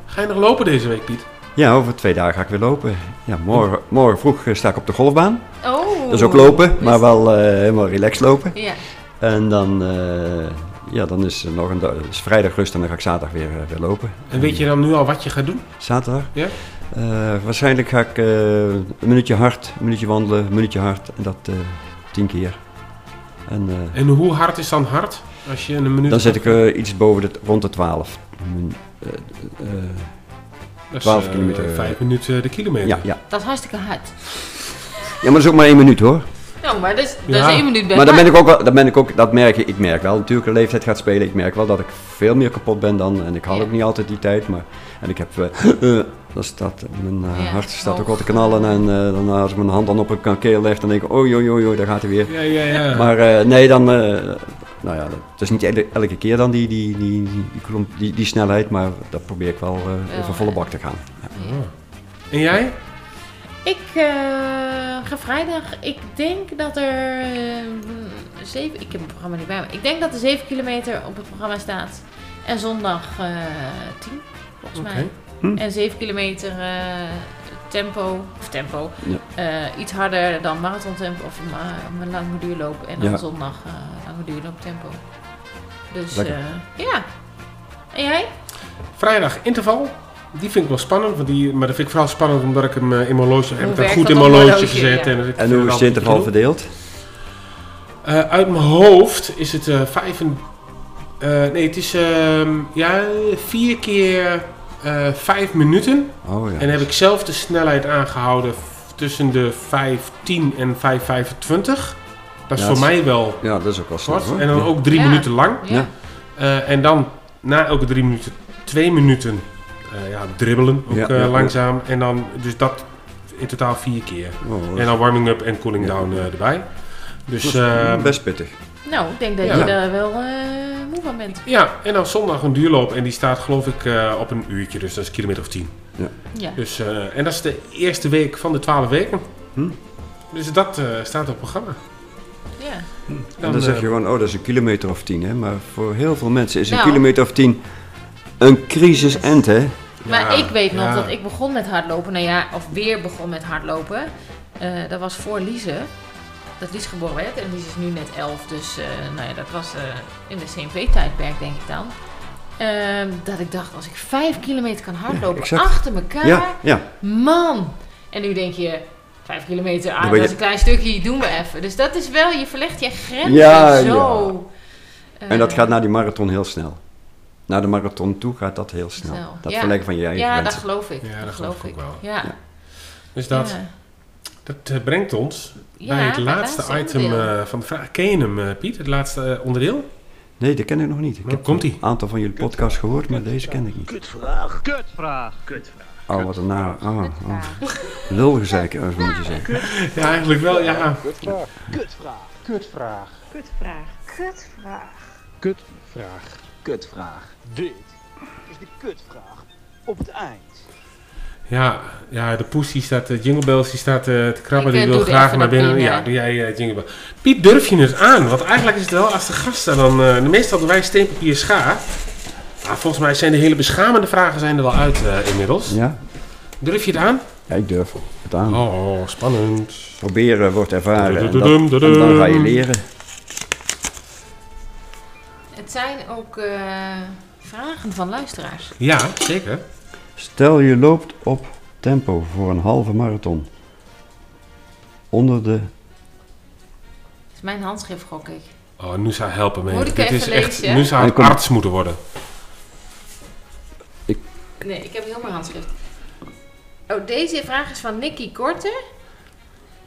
Ga je nog lopen deze week, Piet? Ja, over twee dagen ga ik weer lopen. Ja, morgen, morgen vroeg eh, sta ik op de golfbaan. Oh. Dat is ook lopen, maar wel eh, helemaal relaxed lopen. Ja. En dan, eh, ja, dan is er nog een is vrijdag rust en dan ga ik zaterdag weer, weer lopen. En weet je dan nu al wat je gaat doen? Zaterdag? Ja? Eh, waarschijnlijk ga ik eh, een minuutje hard, een minuutje wandelen, een minuutje hard en dat eh, tien keer. En, eh, En hoe hard is dan hard? Als je een minuut... dan zit ik eh, iets boven de, rond de 12. Min- eh, eh, Dat is, 12 eh, kilometer. Vijf minuten de kilometer. ja, ja. Dat is hartstikke hard. ja, maar dat is ook maar één minuut hoor. Maar dat is, dat Ja. is één minuut bij Maar dan ben ik ook wel, dan ben ik ook, dat merk ik, ik merk wel natuurlijk de leeftijd gaat spelen. Ik merk wel dat ik veel meer kapot ben dan, en ik Ja. ook niet altijd die tijd, maar, en ik heb, dat staat, mijn eh, Ja, hart staat ook hoog. wel te knallen en eh, dan als ik mijn hand dan op een keel leg, dan denk ik, oei, oei, daar gaat hij weer. Ja, ja, ja. Maar eh, nee, dan, eh, nou ja, het is niet elke, elke keer dan die, die, die, die, die, klomp- die, die snelheid, maar dat probeer ik wel eh, even volle bak te gaan. Ja. En jij? Ik eh, ga vrijdag. Ik denk dat er eh, zeven. Ik heb het programma niet bij me. Ik denk dat er 7 kilometer op het programma staat. En zondag eh 10, volgens Oké. mij. Hm. En 7 kilometer eh, tempo. Of tempo. Ja. eh, iets harder dan marathon tempo of een, lange duurloop. En dan Ja. zondag eh lange duurloop tempo. Dus eh, ja. En jij? Vrijdag interval. Die vind ik wel spannend, want die, maar dat vind ik vooral spannend omdat ik hem eh, in mijn horloge heb. ik goed in mijn gezet. ja. En, ik En hoe het is het interval verdeeld? Eh, uit mijn hoofd is het eh vijf en, eh, nee, het is ehm, ja, vier keer eh, vijf minuten. Oh ja. En heb ik zelf de snelheid aangehouden tussen de 5.10 en 5.25. Dat is Ja, voor dat is- mij wel Ja, dat is ook wel snel hoor. En dan Ja. ook drie Ja. minuten lang. Eh, en dan na elke drie minuten twee minuten ja, dribbelen, ook Ja, eh, ja, ja. langzaam. En dan, dus dat in totaal vier keer. Oh, En dan warming up en cooling down eh, erbij. Dus eh, best pittig. Nou, ik denk dat Ja. je daar wel eh, moe van bent. ja, en dan zondag een duurloop en die staat geloof ik eh, op een uurtje, dus dat is een kilometer of tien. Ja. Dus, eh, en dat is de eerste week van de twaalf weken. Hm. Dus dat eh, staat op het programma. ja. En Dan, dan zeg eh, je gewoon, oh dat is een kilometer of tien hè. Maar voor heel veel mensen is een Nou. kilometer of tien een crisis-end hè. Maar Ja, ik weet nog ja. dat ik begon met hardlopen. Nou ja, of weer begon met hardlopen. Eh, dat was voor Lize. Dat Lies geboren werd. En Lies is nu net 11. Dus eh, nou ja, dat was eh, in de CMV-tijdperk, denk ik dan. Ehm, dat ik dacht, als ik 5 kilometer kan hardlopen achter elkaar. Ja, ja. Man! En nu denk je, 5 kilometer, ah, dat is een klein stukje, doen we even. Dus dat is wel, je verlegt je grenzen Ja, zo. En dat gaat naar die marathon heel snel. Naar de marathon toe gaat dat heel snel. Snel, Dat ja. verleggen van je eigen Ja, dat geloof ik. Ja, dat geloof ik ook wel. Ja. Ja. Dus dat, Ja. dat eh, brengt ons Ja, bij het laatste laatste item onderdeel. eh, van de vraag. Ken je hem, eh, Piet? Het laatste eh, onderdeel? Nee, dat ken ik nog niet. Ik Nou, heb komt-ie. een aantal van jullie podcasts gehoord, maar deze ken ik niet. Kutvraag. Kutvraag. Kutvraag. Oh, wat een naar. Oh, oh. Lulgezeik, eh, moet je zeggen. Ja, eigenlijk wel, ja. Kutvraag. Kutvraag. Kutvraag. Kutvraag. Kutvraag. Kutvraag. Kutvraag. Dit is de kutvraag op het eind. Ja, ja de poes die staat, de Jingle Bells die staat eh, te krabben, Ik, die eh, wil graag naar binnen. Pien, Ja, ja. doe jij eh, Jingle Bells. Piet, durf je het aan? Want eigenlijk is het wel als de gasten dan, eh, meestal doen wij steenpapier schaar. Maar volgens mij zijn de hele beschamende vragen zijn er wel uit eh, inmiddels. Ja? Durf je het aan? Ja, ik durf het aan. Oh, spannend. Proberen wordt ervaren en, dat- dan ga je leren. Het zijn ook eh, vragen van luisteraars. Ja, zeker. Stel je loopt op tempo voor een halve marathon. Onder de... Dat is mijn handschrift, gok ik. Oh, nu zou helpen mee. Moet ik Dit even is echt, lezen? nu zou het arts moeten worden. Nee, ik heb heel mijn handschrift. Oh, deze vraag is van Nicky Korte.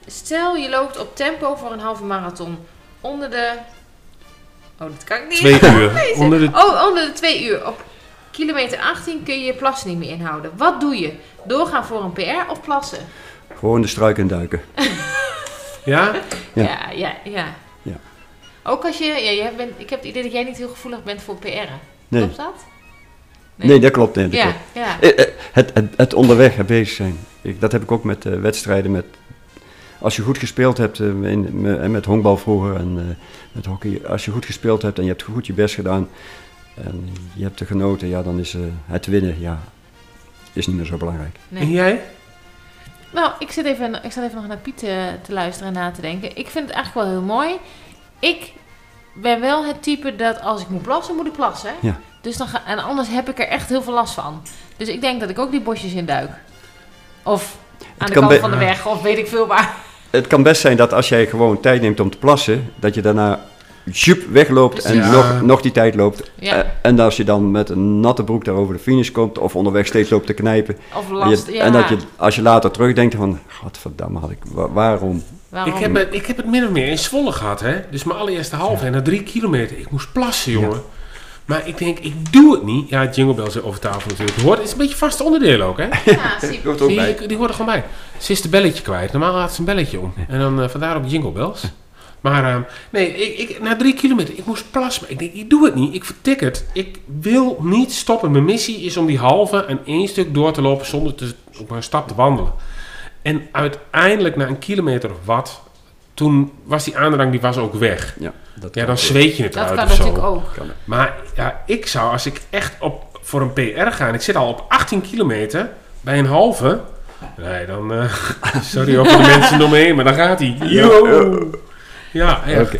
Stel je loopt op tempo voor een halve marathon. Onder de... Oh, dat kan ik niet. Twee uur. Onder de- Oh, onder de twee uur. Op kilometer 18 kun je je plas niet meer inhouden. Wat doe je? Doorgaan voor een PR of plassen? Gewoon de struiken duiken. Ja? Ja. Ja, ja, ja. Ja. Ook als je... Ja, jij bent, ik heb het idee dat jij niet heel gevoelig bent voor PR'en. Nee. Klopt dat? Nee, dat klopt. Nee, dat Ja, klopt. ja. Eh, eh, Het, het, het onderweg bezig zijn. Ik, dat heb ik ook met eh, wedstrijden. Met, als je goed gespeeld hebt, eh, in, en met honkbal vroeger en eh, met hockey. Als je goed gespeeld hebt en je hebt goed je best gedaan en je hebt er genoten, ja, dan is eh, het winnen ja, is niet meer zo belangrijk. Nee. En jij? Nou, ik zit even, ik zat even nog naar Piet eh, te luisteren en na te denken. Ik vind het eigenlijk wel heel mooi. Ik ben wel het type dat als ik moet plassen, moet ik plassen. Ja. Dus dan ga, en anders heb ik er echt heel veel last van. Dus ik denk dat ik ook die bosjes in duik. Of aan de kan kant van de weg, of weet ik veel waar. Het kan best zijn dat als jij gewoon tijd neemt om te plassen, dat je daarna jup wegloopt en nog, nog die tijd loopt. Ja. Eh, en als je dan met een natte broek daar over de finish komt of onderweg steeds loopt te knijpen. Of en, last, je- ja. en dat je, als je later terugdenkt van, godverdamme had ik, wa- waarom? Waarom? Ik heb, het, ik heb het min of meer in Zwolle gehad, hè. Dus mijn allereerste halve en na drie kilometer. Ik moest plassen, jongen. Maar ik denk, ik doe het niet. Ja, Jingle Bells over tafel natuurlijk. Het hoort, het is een beetje vast onderdeel ook, hè. Ja, zie. Hoort ook bij. ik- die hoort er gewoon bij. Ze is de belletje kwijt. Normaal had ze een belletje om. En dan eh, vandaar ook Jingle Bells. Maar ehm, nee, ik, ik, na drie kilometer, ik moest plassen. Ik denk, ik doe het niet. Ik vertik het. Ik wil niet stoppen. Mijn missie is om die halve en één stuk door te lopen zonder te, op een stap te wandelen. En uiteindelijk na een kilometer of wat, toen was die aandrang die was ook weg. Ja, dat Ja, dan ook. zweet je het Dat eruit kan of zo. natuurlijk ook. Maar ja, ik zou als ik echt op, voor een PR ga en ik zit al op 18 kilometer bij een halve. Nee, dan. eh, sorry ook voor de mensen om me heen, maar dan gaat hij. Yo! Ja, echt. Oké.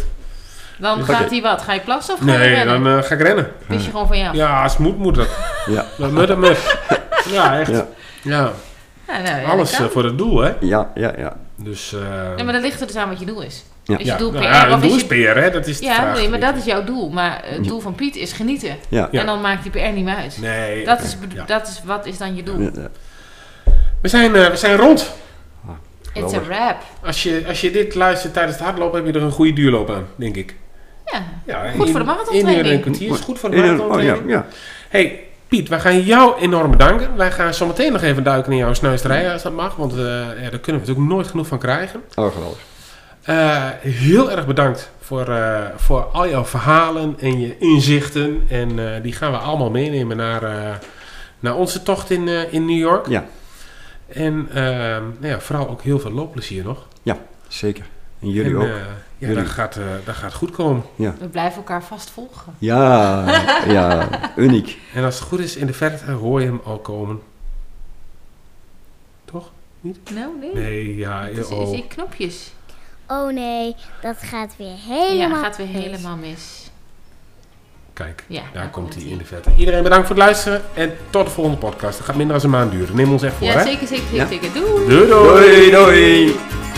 Dan gaat hij wat? Ga je plassen of ga je Nee, rennen? dan eh, ga ik rennen. Wist je gewoon van ja. Ja, als het moet, moet het. Ja, mut en mut. Ja, echt. Ja. Ja, Ja, nou, alles dat kan. eh, voor het doel, hè? ja, ja, ja. Dus. eh Ja, maar dat ligt er dus aan wat je doel is. Ja. Is je ja, doel nou PR ja, of het doel is. PR, hè? Dat is de Ja, vraag. nee, maar dat is jouw doel. Maar het doel van Piet is genieten. Ja. Ja. En dan maakt die PR niet meer uit. Nee. Dat is, ja. dat is, wat is dan je doel? Ja, ja. We, zijn, eh, we zijn rond. It's a wrap. Als je, als je dit luistert tijdens het hardlopen, heb je er een goede duurloop aan, denk ik. Ja, Ja, Goed in- voor de. In uur en een kwartier is goed voor de een- marathontraining. oh, ja, ja. Hey, Piet, wij gaan jou enorm bedanken. Wij gaan zo meteen nog even duiken in jouw snuisterij, als dat mag. Want ja, daar kunnen we natuurlijk nooit genoeg van krijgen. Oh, geweldig. Eh, heel erg bedankt voor, eh, voor al jouw verhalen en je inzichten. En die gaan we allemaal meenemen naar, naar onze tocht in, in New York. Ja, En eh, nou ja, vooral ook heel veel loopplezier nog. ja, zeker. En jullie en, ook. Ja, Jullie. Dat, gaat, eh, dat gaat goed komen. Ja, We blijven elkaar vast volgen. ja, ja, uniek. En als het goed is, in de verte hoor je hem al komen. Toch? Nou, nee. Nee, ja. Het is, oh. is, knopjes. Oh nee, dat gaat weer Ja, helemaal gaat weer mis. helemaal mis. Kijk, Ja, daar, daar komt hij in de verte. Iedereen bedankt voor het luisteren. En tot de volgende podcast. Dat gaat minder dan een maand duren. Neem ons echt voor, Ja, hè? zeker, zeker, zeker. Ja. Doei, doei. Doei, doei.